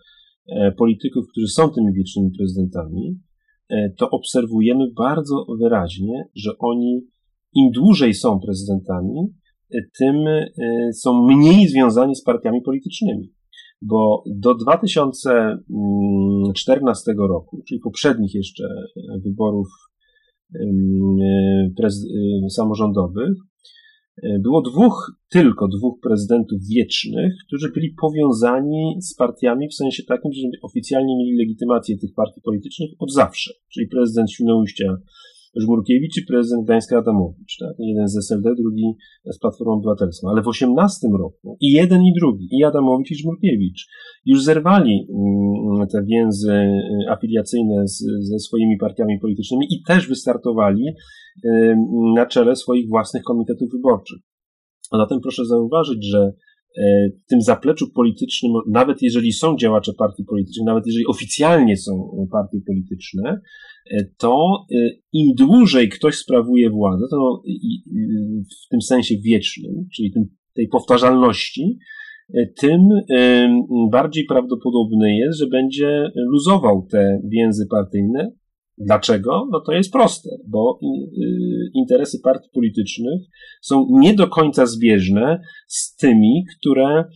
polityków, którzy są tymi wiecznymi prezydentami, e, to obserwujemy bardzo wyraźnie, że oni im dłużej są prezydentami, e, tym są mniej związani z partiami politycznymi. Bo do 2014 roku, czyli poprzednich jeszcze wyborów samorządowych, E, było dwóch, tylko dwóch prezydentów wiecznych, którzy byli powiązani z partiami w sensie takim, że oficjalnie mieli legitymację tych partii politycznych od zawsze. Czyli prezydent Świnoujścia Żmurkiewicz i prezydent Gdańska Adamowicz. Tak? Jeden z SLD, drugi z Platformą Obywatelską. Ale w 18 roku i jeden i drugi, i Adamowicz i Żmurkiewicz, już zerwali mm, te więzy y, afiliacyjne z, ze swoimi partiami politycznymi i też wystartowali y, na czele swoich własnych komitetów wyborczych. A zatem proszę zauważyć, że w tym zapleczu politycznym, nawet jeżeli są działacze partii politycznych, nawet jeżeli oficjalnie są partie polityczne, e, to e, im dłużej ktoś sprawuje władzę, to w tym sensie wiecznym, czyli tej powtarzalności, tym bardziej prawdopodobne jest, że będzie luzował te więzy partyjne, Dlaczego? No to jest proste, bo y, interesy partii politycznych są nie do końca zbieżne z tymi, które mm,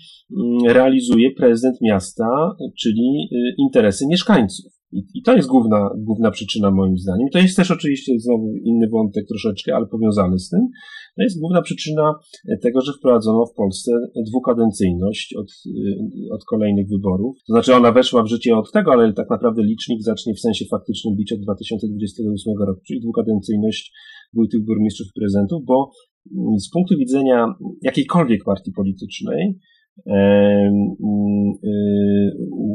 realizuje prezydent miasta, czyli y, interesy mieszkańców. I, I, to jest główna, główna przyczyna moim zdaniem. To jest też oczywiście znowu inny wątek troszeczkę, ale powiązany z tym. To jest główna przyczyna tego, że wprowadzono w Polsce dwukadencyjność od, od kolejnych wyborów. To znaczy ona weszła w życie od tego, ale tak naprawdę licznik zacznie w sensie faktycznym bić od 2028 roku, czyli dwukadencyjność wójtów, burmistrzów i prezydentów, bo mm, z punktu widzenia jakiejkolwiek partii politycznej,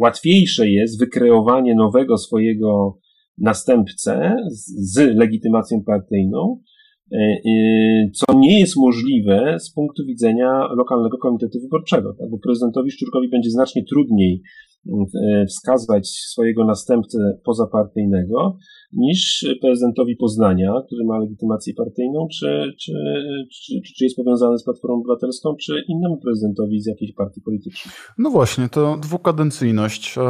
łatwiejsze jest wykreowanie nowego swojego następcę z, legitymacją partyjną, e, y, co nie jest możliwe z punktu widzenia lokalnego komitetu wyborczego, tak? bo prezydentowi Szczurkowi będzie znacznie trudniej wskazać swojego następcę pozapartyjnego niż prezydentowi Poznania, który ma legitymację partyjną, czy, czy, czy, czy jest powiązany z Platformą Obywatelską, czy innemu prezydentowi z jakiejś partii politycznej. No właśnie, to dwukadencyjność, e,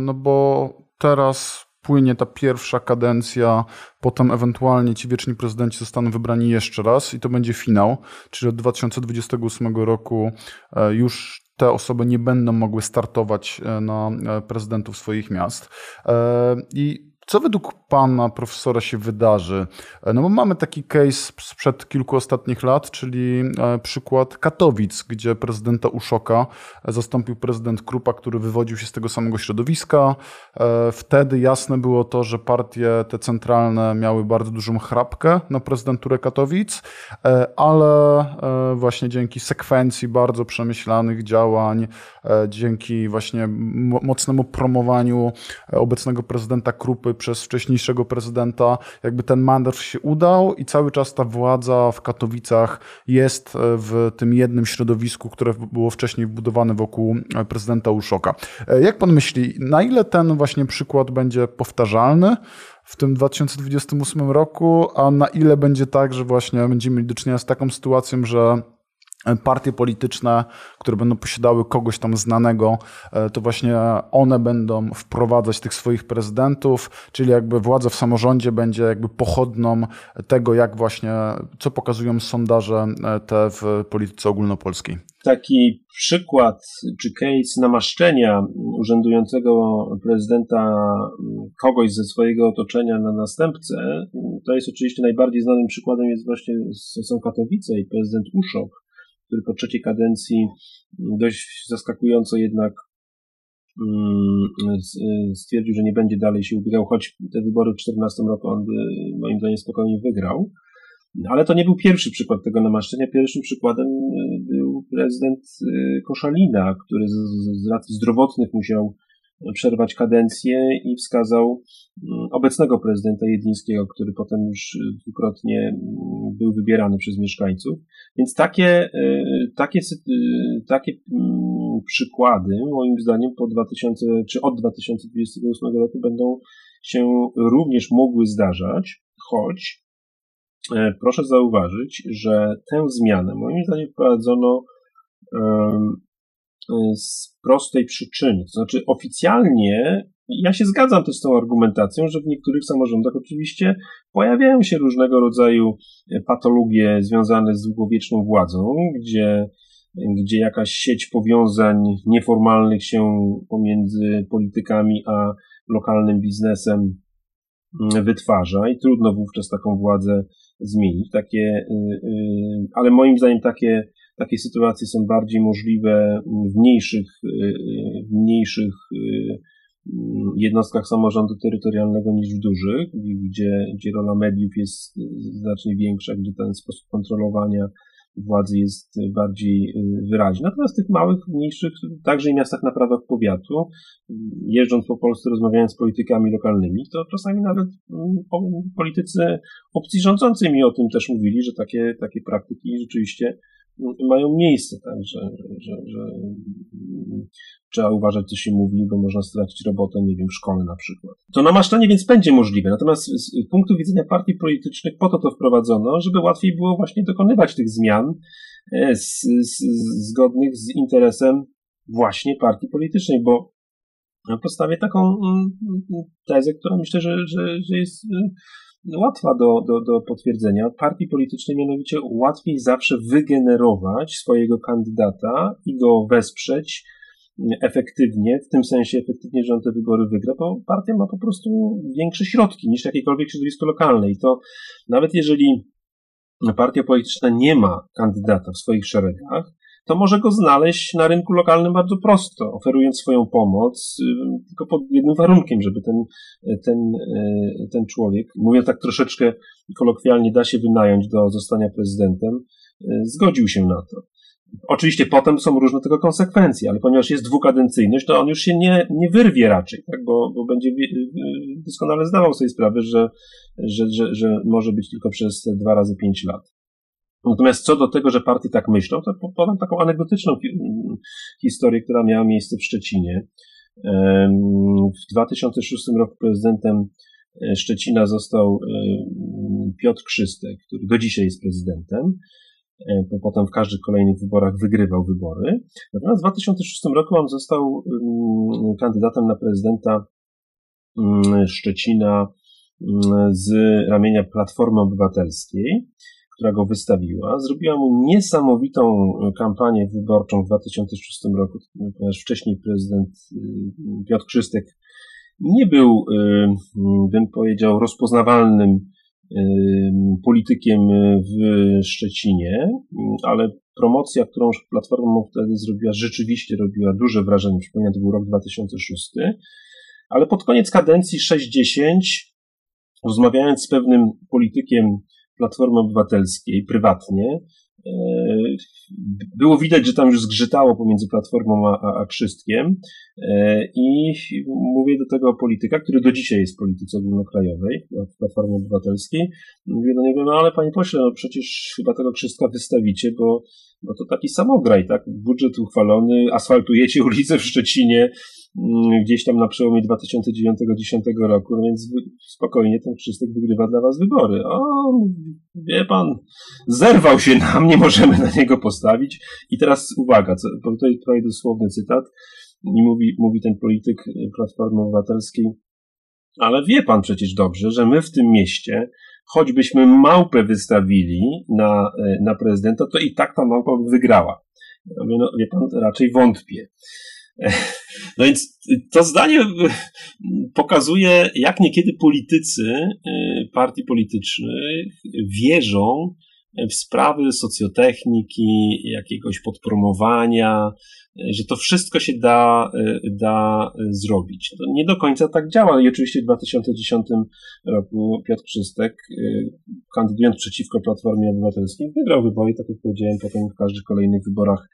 no bo teraz płynie ta pierwsza kadencja, potem ewentualnie ci wieczni prezydenci zostaną wybrani jeszcze raz i to będzie finał, czyli od 2028 roku e, już te osoby nie będą mogły startować e, na e, prezydentów swoich miast. E, I co według pana profesora się wydarzy? No bo mamy taki case sprzed kilku ostatnich lat, czyli e, przykład Katowic, gdzie prezydenta Uszoka zastąpił prezydent Krupa, który wywodził się z tego samego środowiska. E, wtedy jasne było to, że partie te centralne miały bardzo dużą chrapkę na prezydenturę Katowic, e, ale właśnie dzięki sekwencji bardzo przemyślanych działań, dzięki właśnie mocnemu promowaniu obecnego prezydenta Krupy przez wcześniejszego prezydenta, jakby ten mandat się udał i cały czas ta władza w Katowicach jest e, w tym jednym środowisku, które było wcześniej budowane wokół e, prezydenta Uszoka. E, jak pan myśli, na ile ten właśnie przykład będzie powtarzalny? w tym 2028 roku, a na ile będzie tak, że właśnie będziemy mieli do czynienia z taką sytuacją, że partie polityczne, które będą posiadały kogoś tam znanego, e, to właśnie one będą wprowadzać tych swoich prezydentów, czyli jakby władza w samorządzie będzie jakby pochodną tego, jak właśnie, co pokazują sondaże e, te w polityce ogólnopolskiej. Taki przykład czy case namaszczenia urzędującego prezydenta kogoś ze swojego otoczenia na następcę, to jest oczywiście najbardziej znanym przykładem jest właśnie są Katowice i prezydent Uszok, po trzeciej kadencji dość zaskakująco jednak mm, stwierdził, że nie będzie dalej się ubiegał, choć te wybory w 2014 roku on by moim zdaniem spokojnie wygrał. Ale to nie był pierwszy przykład tego namaszczenia. Pierwszym przykładem y, był prezydent y, Koszalina, który z racji zdrowotnych musiał przerwać kadencję i wskazał mm, obecnego prezydenta Jedlińskiego, który potem już dwukrotnie mm, był wybierany przez mieszkańców. Więc takie, y, takie, y, takie mm, przykłady, moim zdaniem, po 2000, czy od 2028 roku będą się również mogły zdarzać, choć e, proszę zauważyć, że tę zmianę moim zdaniem wprowadzono Y, z prostej przyczyny. To znaczy, oficjalnie ja się zgadzam też z tą argumentacją, że w niektórych samorządach oczywiście pojawiają się różnego rodzaju patologie związane z długowieczną władzą, gdzie, gdzie jakaś sieć powiązań nieformalnych się pomiędzy politykami a lokalnym biznesem mm, wytwarza i trudno wówczas taką władzę zmienić. Takie, y, y, ale moim zdaniem takie takie sytuacje są bardziej możliwe w mniejszych, y, w mniejszych y, jednostkach samorządu terytorialnego niż w dużych, gdzie, gdzie rola mediów jest znacznie większa, gdzie ten sposób kontrolowania władzy jest bardziej y, wyraźny. Natomiast w tych małych, mniejszych, także i miastach na prawach powiatu, jeżdżąc po Polsce, rozmawiając z politykami lokalnymi, to czasami nawet politycy opcji rządzącej mi o tym też mówili, że takie, takie praktyki rzeczywiście mają miejsce, tak, że, że, że, trzeba uważać, co się mówi, bo można stracić robotę, nie wiem, w szkole na przykład. To namaszczanie więc będzie możliwe, natomiast z punktu widzenia partii politycznych po to to wprowadzono, żeby łatwiej było właśnie dokonywać tych zmian e, z, z, zgodnych z interesem właśnie partii politycznej, bo postawię taką mm, tezę, która myślę, że, że, że jest łatwa do, do, do potwierdzenia. Partii politycznej mianowicie łatwiej zawsze wygenerować swojego kandydata i go wesprzeć efektywnie, w tym sensie efektywnie, że on te wybory wygra, bo partia ma po prostu większe środki niż jakiekolwiek środowisko lokalne i to nawet jeżeli partia polityczna nie ma kandydata w swoich szeregach, to może go znaleźć na rynku lokalnym bardzo prosto, oferując swoją pomoc, y, tylko pod jednym warunkiem, żeby ten, ten, y, ten człowiek, mówiąc tak troszeczkę kolokwialnie, da się wynająć do zostania prezydentem, y, zgodził się na to. Oczywiście potem są różne tego konsekwencje, ale ponieważ jest dwukadencyjność, to on już się nie, nie wyrwie raczej, tak? bo, bo będzie doskonale zdawał sobie sprawę, że, że, że, że może być tylko przez dwa razy pięć lat. Natomiast co do tego, że partie tak myślą, to podam taką anegdotyczną historię, która miała miejsce w Szczecinie. W 2006 roku prezydentem e, Szczecina został Piotr Krzystek, który do dzisiaj jest prezydentem. E, potem w każdych kolejnych wyborach wygrywał wybory. Natomiast w 2006 roku on został kandydatem na prezydenta Szczecina z ramienia Platformy Obywatelskiej która go wystawiła, zrobiła mu niesamowitą kampanię wyborczą w 2006 roku, ponieważ wcześniej prezydent y, Piotr Krzystek nie był, y, bym powiedział, rozpoznawalnym politykiem w Szczecinie, ale promocja, którą Platforma wtedy zrobiła, rzeczywiście robiła duże wrażenie. Przypomnę, to był rok 2006. Ale pod koniec kadencji 6-10, rozmawiając z pewnym politykiem Platformy Obywatelskiej prywatnie, e, było widać, że tam już zgrzytało pomiędzy Platformą a, a, a Krzystkiem e, i mówię do tego polityka, który do dzisiaj jest w polityce ogólnokrajowej, w Platformie Obywatelskiej, mówię do niego, no ale panie pośle, no przecież chyba tego Krzystka wystawicie, bo no to taki samograj, tak? Budżet uchwalony, asfaltujecie ulice w Szczecinie, gdzieś tam na przełomie 2009-2010 roku, no więc spokojnie ten Krzystek wygrywa dla was wybory. O, wie pan, zerwał się nam, nie *laughs* możemy na niego postawić. I teraz uwaga, co, bo tutaj prawie dosłowny cytat, i mówi, mówi ten polityk Platformy Obywatelskiej, ale wie pan przecież dobrze, że my w tym mieście, choćbyśmy małpę wystawili na, na prezydenta, to i tak ta małpa wygrała. No, wie pan, raczej wątpię. *laughs* No więc to zdanie pokazuje, jak niekiedy politycy y, partii politycznych wierzą w sprawy socjotechniki, jakiegoś podpromowania, że to wszystko się da, y, da zrobić. To nie do końca tak działa. I oczywiście w 2010 roku Piotr Krzystek, y, kandydując przeciwko Platformie Obywatelskiej, wygrał wybory, tak jak powiedziałem, potem w każdych kolejnych wyborach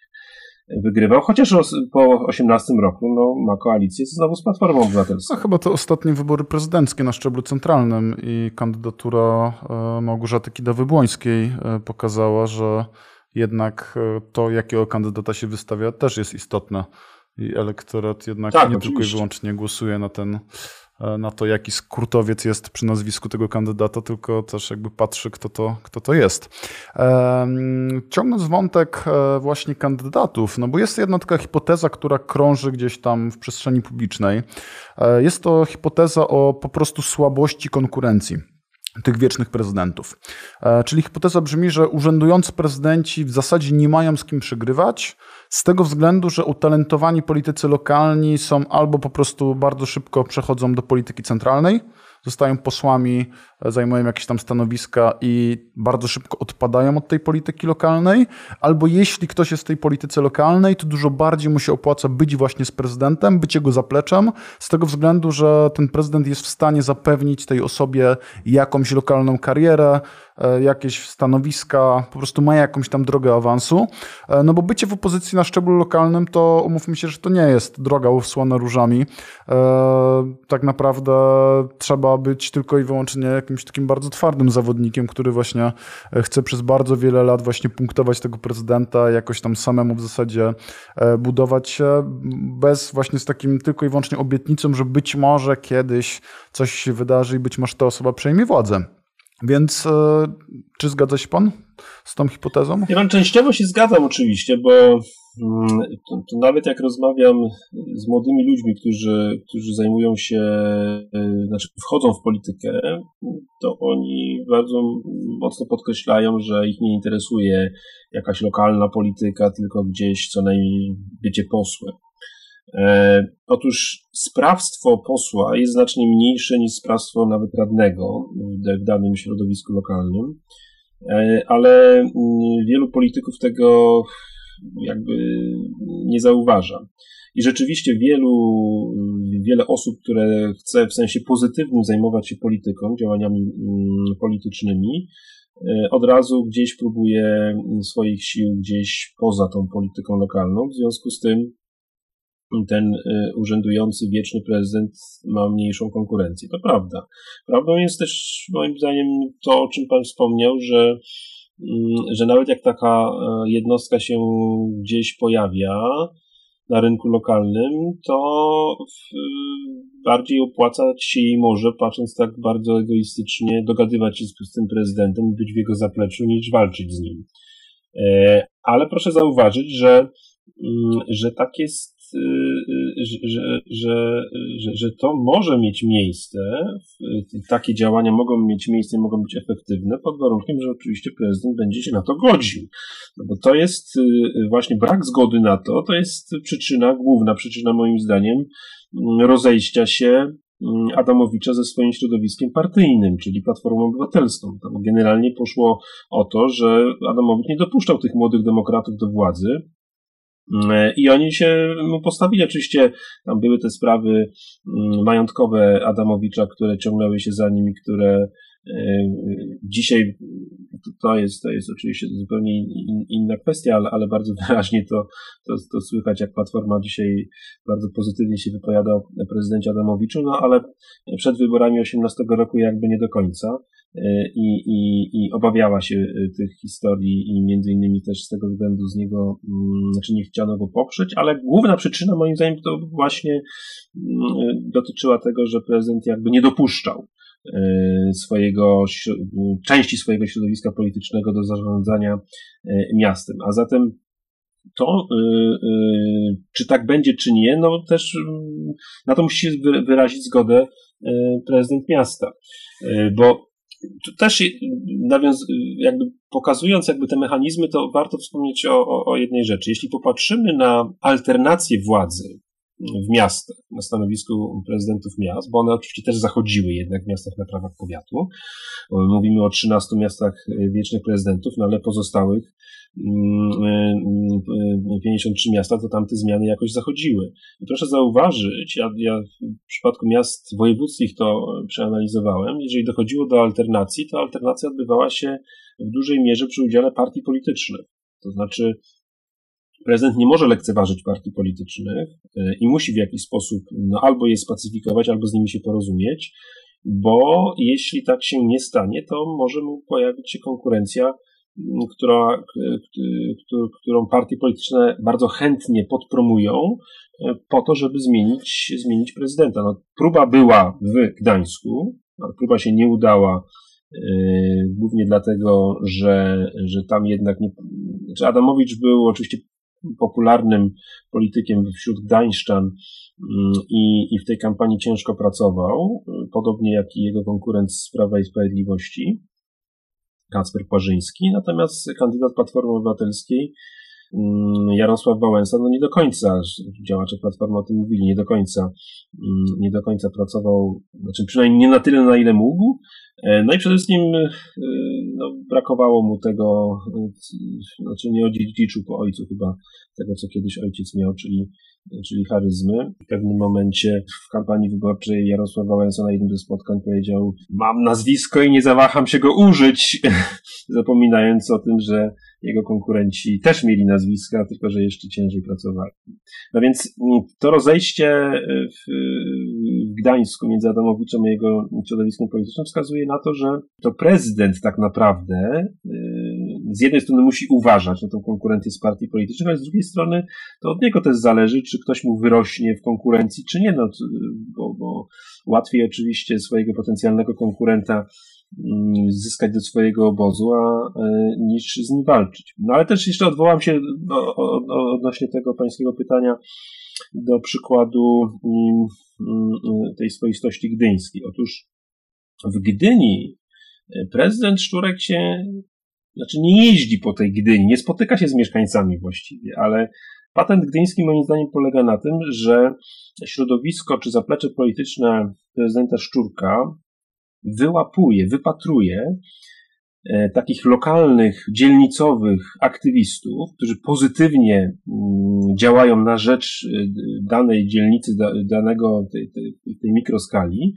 wygrywał, chociaż po 18 roku no, ma koalicję znowu z Platformą Obywatelską. A chyba to ostatnie wybory prezydenckie na szczeblu centralnym i kandydatura e, Małgorzaty Kidawy-Błońskiej e, pokazała, że jednak e, to, jakiego kandydata się wystawia, też jest istotne. I elektorat jednak tak, nie oczywiście. tylko i wyłącznie głosuje na ten na to, jaki skrótowiec jest przy nazwisku tego kandydata, tylko też jakby patrzy, kto to, kto to jest. Ciągnąc wątek e, właśnie kandydatów, no bo jest jedna taka hipoteza, która krąży gdzieś tam w przestrzeni publicznej. E, jest to hipoteza o po prostu słabości konkurencji tych wiecznych prezydentów. Czyli hipoteza brzmi, że urzędujący prezydenci w zasadzie nie mają z kim przegrywać, z tego względu, że utalentowani politycy lokalni są albo po prostu bardzo szybko przechodzą do polityki centralnej, zostają posłami, zajmują jakieś tam stanowiska i bardzo szybko odpadają od tej polityki lokalnej, albo jeśli ktoś jest w tej polityce lokalnej, to dużo bardziej mu się opłaca być właśnie z prezydentem, być jego zapleczem, z tego względu, że ten prezydent jest w stanie zapewnić tej osobie jakąś lokalną karierę, e, jakieś stanowiska, po prostu ma jakąś tam drogę awansu. E, no bo bycie w opozycji na szczeblu lokalnym, to umówmy się, że to nie jest droga usłana różami. E, tak naprawdę trzeba być tylko i wyłącznie jakimś takim bardzo twardym zawodnikiem, który właśnie e, chce przez bardzo wiele lat właśnie punktować tego prezydenta, jakoś tam samemu w zasadzie e, budować się, bez właśnie z takim tylko i wyłącznie obietnicą, że być może kiedyś coś się wydarzy i być może ta osoba przejmie władzę. Więc e, czy zgadza się pan z tą hipotezą? Ja pan częściowo się zgadzam oczywiście, bo Mm, to, to, nawet jak rozmawiam z młodymi ludźmi, którzy, którzy zajmują się, e, znaczy wchodzą w politykę, to oni bardzo mocno podkreślają, że ich nie interesuje jakaś lokalna polityka, tylko gdzieś co najmniej bycie posłem. E, otóż sprawstwo posła jest znacznie mniejsze niż sprawstwo nawet radnego w, danym środowisku lokalnym, e, ale mm, wielu polityków tego jakby nie zauważa. I rzeczywiście wielu, wiele osób, które chce w sensie pozytywnym zajmować się polityką, działaniami mm, politycznymi, e, od razu gdzieś próbuje swoich sił gdzieś poza tą polityką lokalną. W związku z tym ten y, urzędujący wieczny prezydent ma mniejszą konkurencję. To prawda. Prawdą jest też moim zdaniem to, o czym Pan wspomniał, że, mm, że nawet jak taka e, jednostka się gdzieś pojawia na rynku lokalnym, to bardziej opłacać się jej może, patrząc tak bardzo egoistycznie, dogadywać się z tym prezydentem i być w jego zapleczu, niż walczyć z nim. E, ale proszę zauważyć, że, mm, że tak Y, y, że, że, że, że to może mieć miejsce, takie działania mogą mieć miejsce, mogą być efektywne, pod warunkiem, że oczywiście prezydent będzie się na to godził. No bo to jest y, właśnie brak zgody na to, to jest przyczyna, główna przyczyna moim zdaniem mm, rozejścia się mm, Adamowicza ze swoim środowiskiem partyjnym, czyli Platformą Obywatelską. Tam generalnie poszło o to, że Adamowicz nie dopuszczał tych młodych demokratów do władzy, I oni się mu postawili. Oczywiście tam były te sprawy mm, majątkowe Adamowicza, które ciągnęły się za nim i które e, dzisiaj to jest, to jest oczywiście zupełnie inna kwestia, ale, ale bardzo *laughs* wyraźnie to, to, to słychać, jak Platforma dzisiaj bardzo pozytywnie się wypowiada o prezydencie Adamowiczu, no ale przed wyborami 18 roku jakby nie do końca. E, i, i, i obawiała się e, tych historii i między innymi też z tego względu z niego, mm, znaczy nie chciano go poprzeć, ale główna przyczyna moim zdaniem to właśnie mm, dotyczyła tego, że prezydent jakby nie dopuszczał e, swojego, części swojego środowiska politycznego do zarządzania miastem. A zatem to, czy tak będzie, czy nie, no też mm, na to musi wyrazić zgodę prezydent miasta. Bo tu też jakby pokazując jakby te mechanizmy, to warto wspomnieć o, o, o jednej rzeczy. Jeśli popatrzymy na alternację władzy w miastach, na stanowisku prezydentów miast, bo one oczywiście też zachodziły jednak w miastach na prawach powiatu. Mówimy o 13 miastach wiecznych prezydentów, no ale pozostałych 53 miasta, to tamte zmiany jakoś zachodziły. I proszę zauważyć, ja, ja w przypadku miast wojewódzkich to przeanalizowałem, jeżeli dochodziło do alternacji, to alternacja odbywała się w dużej mierze przy udziale partii politycznych. To znaczy, prezydent nie może lekceważyć partii politycznych e, i musi w jakiś sposób no, albo je spacyfikować, albo z nimi się porozumieć, bo jeśli tak się nie stanie, to może mu pojawić się konkurencja która, którą partie polityczne bardzo chętnie podpromują e, po to, żeby zmienić, zmienić prezydenta. No, próba była w Gdańsku, ale próba się nie udała e, głównie dlatego, że, że tam jednak nie, znaczy Adamowicz był oczywiście popularnym politykiem wśród Gdańszczan mm, i, i w tej kampanii ciężko pracował, podobnie jak i jego konkurent z Prawa i Sprawiedliwości. Kacper Płażyński, natomiast kandydat Platformy Obywatelskiej mm, Jarosław Wałęsa, no nie do końca, działacze Platformy o tym mówili, nie do końca, mm, nie do końca pracował, znaczy przynajmniej nie na tyle, na ile mógł. E, no i przede wszystkim e, no, brakowało mu tego, e, znaczy nie odziedziczył po ojcu chyba tego, co kiedyś ojciec miał, czyli czyli charyzmy. W pewnym momencie w kampanii wyborczej Jarosław Wałęsa na jednym ze spotkań powiedział mam nazwisko i nie zawaham się go użyć, *laughs* zapominając o tym, że jego konkurenci też mieli nazwiska, tylko że jeszcze ciężej pracowali. No więc mm, to rozejście w, w Gdańsku między Adamowiczem a jego środowiskiem politycznym wskazuje na to, że to prezydent tak naprawdę y, z jednej strony musi uważać na tą konkurencję z partii politycznych, ale z drugiej strony to od niego też zależy, czy ktoś mu wyrośnie w konkurencji, czy nie, no, bo, bo łatwiej oczywiście swojego potencjalnego konkurenta zyskać do swojego obozu, a, e, niż z nim walczyć. No ale też jeszcze odwołam się odnośnie tego pańskiego pytania do przykładu mm, mm, tej swoistości gdyńskiej. Otóż w Gdyni e, prezydent Szczurek się znaczy nie jeździ po tej Gdyni, nie spotyka się z mieszkańcami właściwie, ale Patent gdyński moim zdaniem polega na tym, że środowisko czy zaplecze polityczne prezydenta Szczurka wyłapuje, wypatruje e, takich lokalnych, dzielnicowych aktywistów, którzy pozytywnie mm, działają na rzecz e, danej dzielnicy, danego tej, tej, tej mikroskali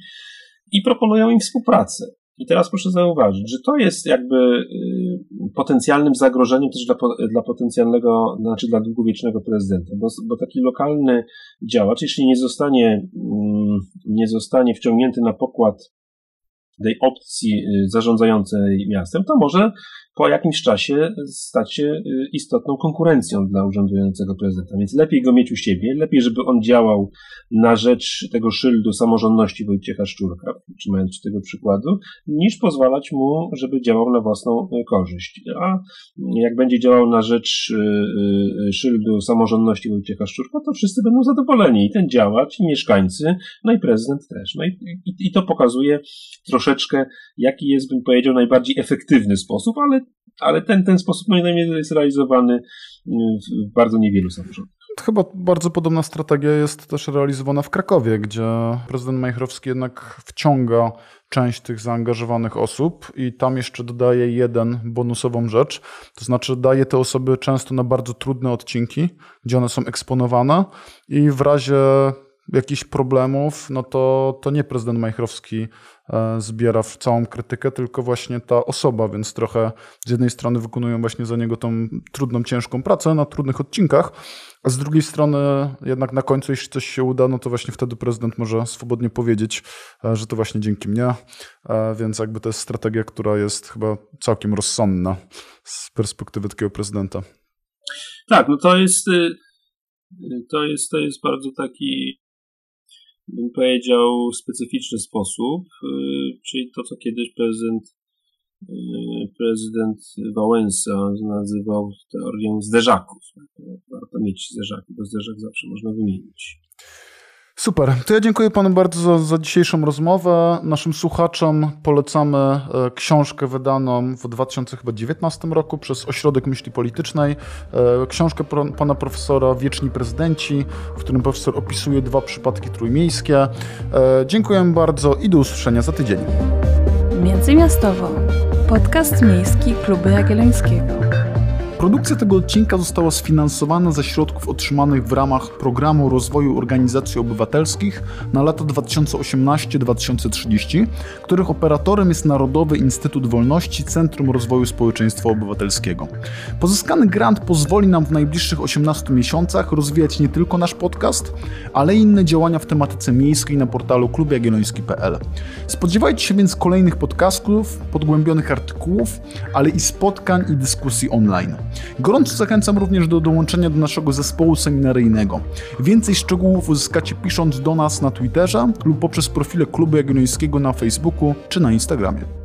i proponują im współpracę. I teraz proszę zauważyć, że to jest jakby y, potencjalnym zagrożeniem też dla, dla potencjalnego, znaczy dla długowiecznego prezydenta, bo, bo taki lokalny działacz, jeśli nie zostanie, mm, nie zostanie wciągnięty na pokład tej opcji y, zarządzającej miastem, to może po jakimś czasie stać się y, istotną konkurencją dla urzędującego prezydenta. Więc lepiej go mieć u siebie, lepiej, żeby on działał na rzecz tego szyldu samorządności Wojciecha Szczurka, trzymając się tego przykładu, niż pozwalać mu, żeby działał na własną y, korzyść. A jak będzie działał na rzecz szyldu samorządności Wojciecha Szczurka, to wszyscy będą zadowoleni. I ten działacz, i mieszkańcy, no i prezydent też. No i, i, i to pokazuje troszeczkę, jaki jest, bym powiedział, najbardziej efektywny sposób, ale, ale ten, ten sposób zdaniem jest realizowany w bardzo niewielu samorządach. Chyba bardzo podobna strategia jest też realizowana w Krakowie, gdzie prezydent Majchrowski jednak wciąga część tych zaangażowanych osób i tam jeszcze dodaje jeden bonusową rzecz, to znaczy daje te osoby często na bardzo trudne odcinki, gdzie one są eksponowane i w razie jakichś problemów, no to, to nie prezydent Majchrowski e, zbiera całą krytykę, tylko właśnie ta osoba, więc trochę z jednej strony wykonują właśnie za niego tą trudną, ciężką pracę na trudnych odcinkach, a z drugiej strony jednak na końcu, jeśli coś się uda, no to właśnie wtedy prezydent może swobodnie powiedzieć, e, że to właśnie dzięki mnie, e, więc jakby to jest strategia, która jest chyba całkiem rozsądna z perspektywy takiego prezydenta. Tak, no to jest y, to jest, to jest bardzo taki bym powiedział, specyficzny sposób, y, czyli to, co kiedyś prezydent, y, prezydent Wałęsa nazywał teorią zderzaków. Warto mieć zderzaki, bo zderzak zawsze można wymienić. Super. To ja dziękuję panu bardzo za, za, dzisiejszą rozmowę. Naszym słuchaczom polecamy e, książkę wydaną w 2019 roku przez Ośrodek Myśli Politycznej. E, książkę pana profesora Wieczni Prezydenci, w którym profesor opisuje dwa przypadki trójmiejskie. E, dziękuję bardzo i do usłyszenia za tydzień. Międzymiastowo. Podcast miejski Kluby Jagiellońskiego. Produkcja tego odcinka została sfinansowana ze środków otrzymanych w ramach Programu Rozwoju Organizacji Obywatelskich na lata 2018-2030, których operatorem jest Narodowy Instytut Wolności Centrum Rozwoju Społeczeństwa Obywatelskiego. Pozyskany grant pozwoli nam w najbliższych 18 miesiącach rozwijać nie tylko nasz podcast, ale i inne działania w tematyce miejskiej na portalu klubjagielloński.pl. Spodziewajcie się więc kolejnych podcastów, podgłębionych artykułów, ale i spotkań i dyskusji online. Gorąco zachęcam również do dołączenia do naszego zespołu seminaryjnego. Więcej szczegółów uzyskacie pisząc do nas na Twitterze lub poprzez profile Klubu Jagiellońskiego na Facebooku czy na Instagramie.